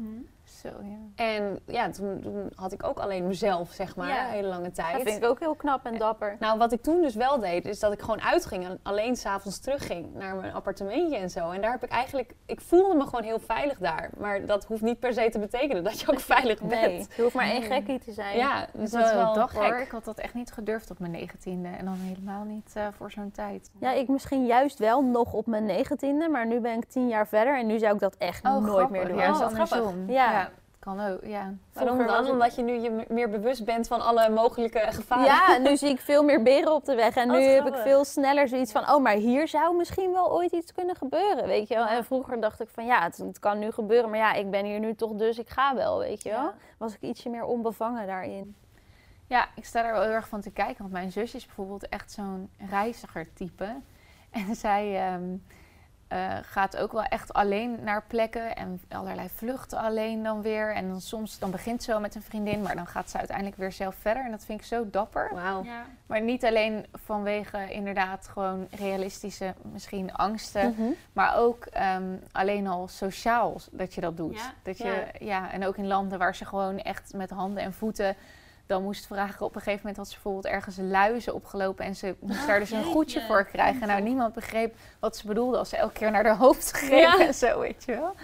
Zo, ja. En ja, toen, toen had ik ook alleen mezelf, zeg maar, Ja. een hele lange tijd. Dat vind ik ook heel knap en dapper. Nou, wat ik toen dus wel deed, is dat ik gewoon uitging en alleen s'avonds terugging naar mijn appartementje en zo. En daar heb ik eigenlijk, ik voelde me gewoon heel veilig daar. Maar dat hoeft niet per se te betekenen dat je ook veilig bent. Nee, je hoeft maar één gekkie te zijn. Ja, dus Dat is wel dapper. dapper. Ik had dat echt niet gedurfd op mijn negentiende. En dan helemaal niet eh, voor zo'n tijd. Ja, ik misschien juist wel nog op mijn negentiende, maar nu ben ik tien jaar verder en nu zou ik dat echt nooit meer doen. Ja, Oh, dat is wat grappig. Ja. Kan ook, ja. Waarom dan? Omdat je nu je meer bewust bent van alle mogelijke gevaren. Ja, nu zie ik veel meer beren op de weg. En Oh, nu heb ik veel sneller zoiets van... oh, maar hier zou misschien wel ooit iets kunnen gebeuren, weet je wel. En vroeger dacht ik van, ja, het, het kan nu gebeuren... maar ja, ik ben hier nu toch, dus ik ga wel, weet je wel. Ja. Was ik ietsje meer onbevangen daarin. Ja, ik sta daar wel heel erg van te kijken. Want mijn zusje is bijvoorbeeld echt zo'n reiziger-type. En zij ehm, eh, gaat ook wel echt alleen naar plekken. En allerlei vluchten alleen dan weer. En dan soms dan begint ze wel met een vriendin. Maar dan gaat ze uiteindelijk weer zelf verder. En dat vind ik zo dapper. Wauw. Maar niet alleen vanwege inderdaad gewoon realistische misschien angsten. Mhm. Maar ook ehm, alleen al sociaal dat je dat doet. Ja. Dat je, ja. en ook in landen waar ze gewoon echt met handen en voeten dan moest vragen. Op een gegeven moment had ze bijvoorbeeld ergens luizen opgelopen en ze moest daar dus een goedje voor krijgen. Nou, niemand begreep wat ze bedoelde als ze elke keer naar haar hoofd greep en zo, weet je wel.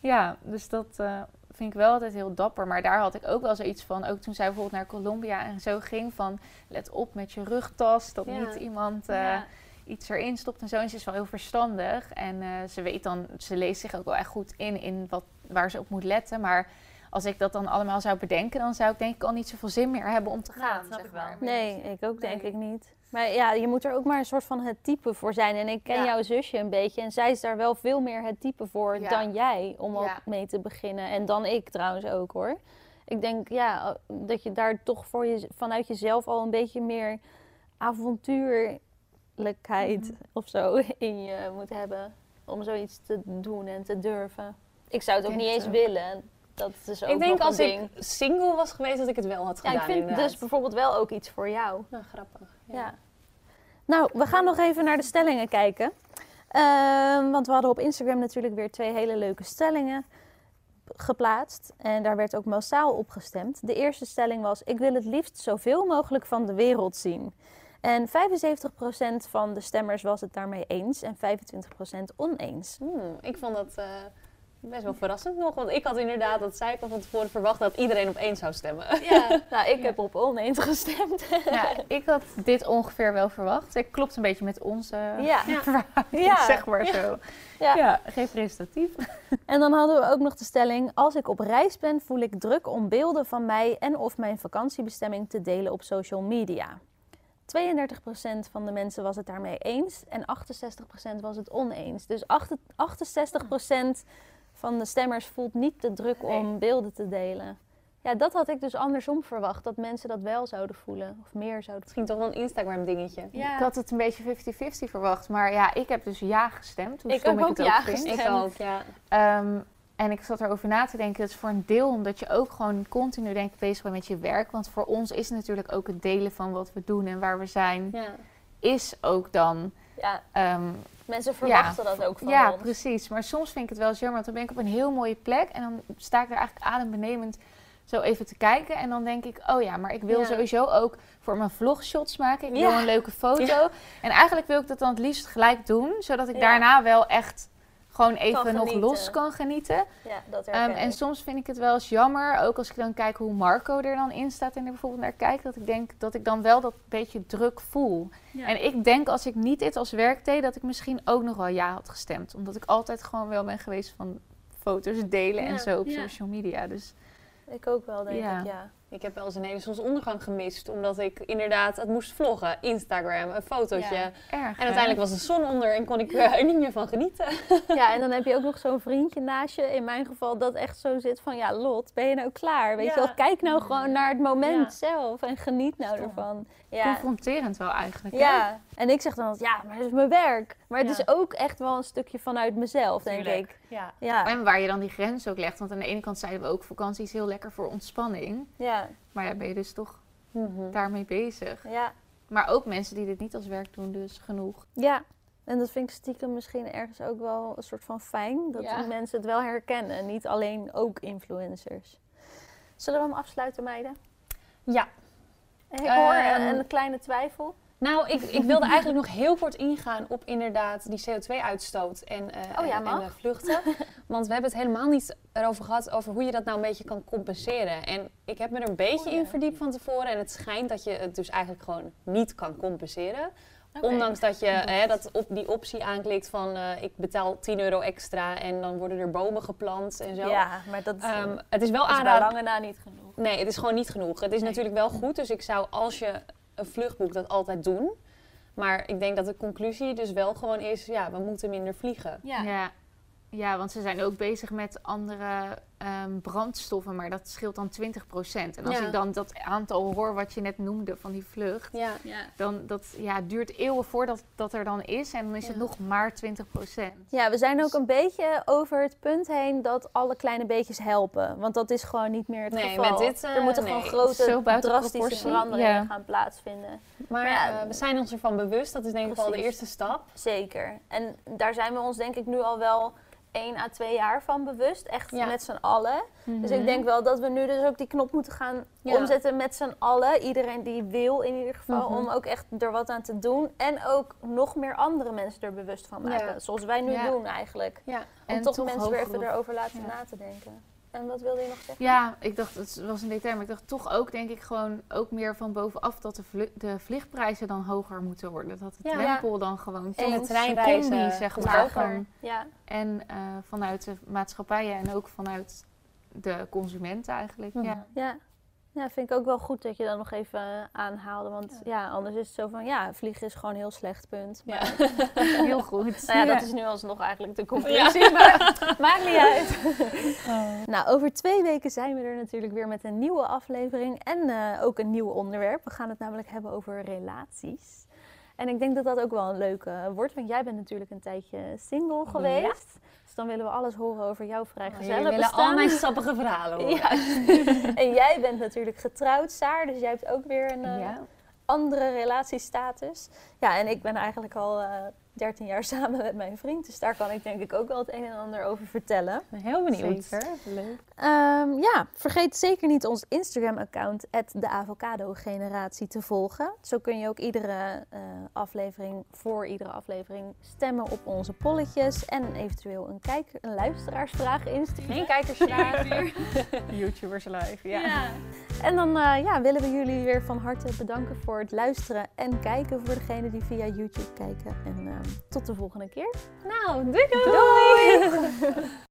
Ja, dus dat eh, vind ik wel altijd heel dapper. Maar daar had ik ook wel zoiets van, ook toen zij bijvoorbeeld naar Colombia en zo ging, van let op met je rugtas, dat Ja. niet iemand... eh, iets erin stopt en zo. En ze is wel heel verstandig. En eh, ze weet dan, ze leest zich ook wel echt goed in, in wat, waar ze op moet letten. Maar als ik dat dan allemaal zou bedenken, dan zou ik denk ik al niet zoveel zin meer hebben om te gaan. snap zeg ik wel. maar. Nee, ik ook denk Nee. ik niet. Maar ja, je moet er ook maar een soort van het type voor zijn. En ik ken Ja. jouw zusje een beetje. En zij is daar wel veel meer het type voor Ja. dan jij. Om Ja. ook mee te beginnen. En dan ik trouwens ook hoor. Ik denk ja, dat je daar toch voor je, vanuit jezelf al een beetje meer avontuurlijkheid Mhm. of zo in je moet hebben. Om zoiets te doen en te durven. Ik zou het ook niet eens ook. willen. Dat is ook Ik denk als ik single was geweest, dat ik het wel had Ja, gedaan ik vind inderdaad. dus bijvoorbeeld wel ook iets voor jou. Nou, grappig. Ja. Nou, we gaan nog even naar de stellingen kijken. Ehm, want we hadden op Instagram natuurlijk weer twee hele leuke stellingen geplaatst. En daar werd ook massaal op gestemd. De eerste stelling was: Ik wil het liefst zoveel mogelijk van de wereld zien. En 75% van de stemmers was het daarmee eens en 25% oneens. Hmm, ik vond dat eh, best wel verrassend nog. Want ik had inderdaad, dat zei ik al van tevoren, verwacht dat iedereen op één zou stemmen. Ja, nou, ik heb op oneens gestemd. Ja, ik had dit ongeveer wel verwacht. Het klopt een beetje met onze Ja. verhouding, Ja. zeg maar zo. Ja. Ja, representatief. En dan hadden we ook nog de stelling: Als ik op reis ben, voel ik druk om beelden van mij en of mijn vakantiebestemming te delen op social media. 32% van de mensen was het daarmee eens en 68% was het oneens. Dus 68% van de stemmers voelt niet de druk om beelden te delen. Ja, dat had ik dus andersom verwacht, dat mensen dat wel zouden voelen of meer zouden Misschien toch wel een Instagram dingetje. Ik had het een beetje 50-50 verwacht. Maar ja, ik heb dus ja gestemd. Hoe Ik heb ik ook het ja vind. gestemd. Ik ook, ja. Ehm, en ik zat erover na te denken. Dat is voor een deel omdat je ook gewoon continu denk ik, bezig bent met je werk. Want voor ons is natuurlijk ook het delen van wat we doen en waar we zijn. ja. Is ook dan... Ja, ehm, mensen verwachten dat ook van ja, ons. precies. Maar soms vind ik het wel eens jammer. Want dan ben ik op een heel mooie plek. En dan sta ik er eigenlijk adembenemend zo even te kijken. En dan denk ik, oh ja, maar ik wil Ja. sowieso ook voor mijn vlog shots maken. Ik Ja. wil een leuke foto. En eigenlijk wil ik dat dan het liefst gelijk doen. Zodat ik daarna wel echt gewoon even nog los kan genieten. Ja, dat Ehm, en soms vind ik het wel eens jammer, ook als ik dan kijk hoe Marco er dan in staat en er bijvoorbeeld naar kijkt, dat ik denk dat ik dan wel dat beetje druk voel. Ja. En ik denk als ik niet dit als werk deed, dat ik misschien ook nog wel ja had gestemd. Omdat ik altijd gewoon wel ben geweest van foto's delen Ja, en zo op ja. social media. Dus Ik ook wel, denk Ja. ik, ja. Ik heb wel eens een hele zonsondergang gemist. Omdat ik inderdaad het moest vloggen. Instagram, een fotootje. Ja. erg. En uiteindelijk was de zon onder en kon ik er niet meer van genieten. Ja, en dan heb je ook nog zo'n vriendje naast je. In mijn geval dat echt zo zit van... Ja, Lot, ben je nou klaar? Weet Ja. je wel, kijk nou gewoon naar het moment Ja. zelf. En geniet nou Stom. ervan. Ja. confronterend wel eigenlijk. hè? Ja, en ik zeg dan altijd, ja, maar het is mijn werk. Maar het Ja. is ook echt wel een stukje vanuit mezelf, denk Tuurlijk. ik. Ja. Ja, En waar je dan die grens ook legt. Want aan de ene kant zeiden we ook, vakantie is heel lekker voor ontspanning. ja, Maar ja, ben je dus toch Mhm. daarmee bezig. ja. Maar ook mensen die dit niet als werk doen, dus genoeg. Ja, en dat vind ik stiekem misschien ergens ook wel een soort van fijn. Dat Ja. die mensen het wel herkennen. Niet alleen ook influencers. Zullen we hem afsluiten, meiden? ja. Ik hoor Ehm, een, een kleine twijfel. Nou, ik, ik wilde eigenlijk nog heel kort ingaan op inderdaad die CO2-uitstoot en, eh, Oh ja, en- en de vluchten. Want we hebben het helemaal niet erover gehad over hoe je dat nou een beetje kan compenseren. En ik heb me er een beetje Oh ja. in verdiept van tevoren. En het schijnt dat je het dus eigenlijk gewoon niet kan compenseren. Ondanks dat je hè, dat op die optie aanklikt van eh, ik betaal 10 euro extra en dan worden er bomen geplant en zo. Ja, maar dat Ehm, het is wel is bij aanraden. lange na niet genoeg. Nee, het is gewoon niet genoeg. Het is Nee. natuurlijk wel goed, dus ik zou als je een vlucht boekt dat altijd doen. Maar ik denk dat de conclusie dus wel gewoon is, ja, we moeten minder vliegen. Ja. Ja. ja, want ze zijn ook bezig met andere ehm, brandstoffen, maar dat scheelt dan 20%. En als Ja. ik dan dat aantal hoor wat je net noemde van die vlucht, Ja. dan dat ja, duurt eeuwen voordat dat er dan is en dan is het nog maar 20%. Ja, we zijn ook een beetje over het punt heen dat alle kleine beetjes helpen. Want dat is gewoon niet meer het Nee, geval. met dit, eh, er moeten nee. gewoon grote, drastische veranderingen Ja. gaan plaatsvinden. Maar eh, we zijn ons ervan bewust, dat is denk ik wel de eerste stap. Zeker. En daar zijn we ons denk ik nu al wel één à twee jaar van bewust. Echt Ja. met z'n allen. Dus Mhm. ik denk wel dat we nu dus ook die knop moeten gaan Ja. omzetten met z'n allen. Iedereen die wil in ieder geval. Mhm. Om ook echt er wat aan te doen. En ook nog meer andere mensen er bewust van maken. Ja. Zoals wij nu doen eigenlijk. Ja. Om En toch, toch mensen weer even erover laten na te denken. En wat wilde je nog zeggen? Ja, ik dacht, het was een detail, maar ik dacht toch ook, denk ik, gewoon ook meer van bovenaf dat de, de vliegprijzen dan hoger moeten worden. Dat het Ja. drempel dan gewoon En de treinreizen combi, zeg maar. Ja. en eh, vanuit de maatschappijen en ook vanuit de consumenten eigenlijk. Ja. Ja. Ja, vind ik ook wel goed dat je dat nog even aanhaalde. Want ja. anders is het zo van, ja, vliegen is gewoon een heel slecht punt. Ja. Maar, Heel goed. nou ja, dat is nu alsnog eigenlijk de conclusie. Maar maakt niet uit. Nou, over twee weken zijn we er natuurlijk weer met een nieuwe aflevering. En eh, ook een nieuw onderwerp. We gaan het namelijk hebben over relaties. En ik denk dat dat ook wel een leuke wordt. Want jij bent natuurlijk een tijdje single geweest. Dan willen we alles horen over jouw Jullie vrijgezellen willen al mijn sappige verhalen horen. Ja. en jij bent natuurlijk getrouwd, Saar. Dus jij hebt ook weer een, eh, Ja. andere relatiestatus. Ja, en ik ben eigenlijk al eh 13 jaar samen met mijn vriend. Dus daar kan ik denk ik ook wel het een en ander over vertellen. Ik ben heel benieuwd. Zeker, leuk. Ehm, ja, vergeet zeker niet ons Instagram-account, de Avocado Generatie, te volgen. Zo kun je ook iedere eh, aflevering, voor iedere aflevering, stemmen op onze polletjes. En eventueel een, kijker, een luisteraarsvraag insturen. Geen kijkersvraag. YouTubers live, ja. En dan eh, ja, willen we jullie weer van harte bedanken voor het luisteren en kijken voor degenen die via YouTube kijken. En ehm, tot de volgende keer. Nou, doei doei! doei.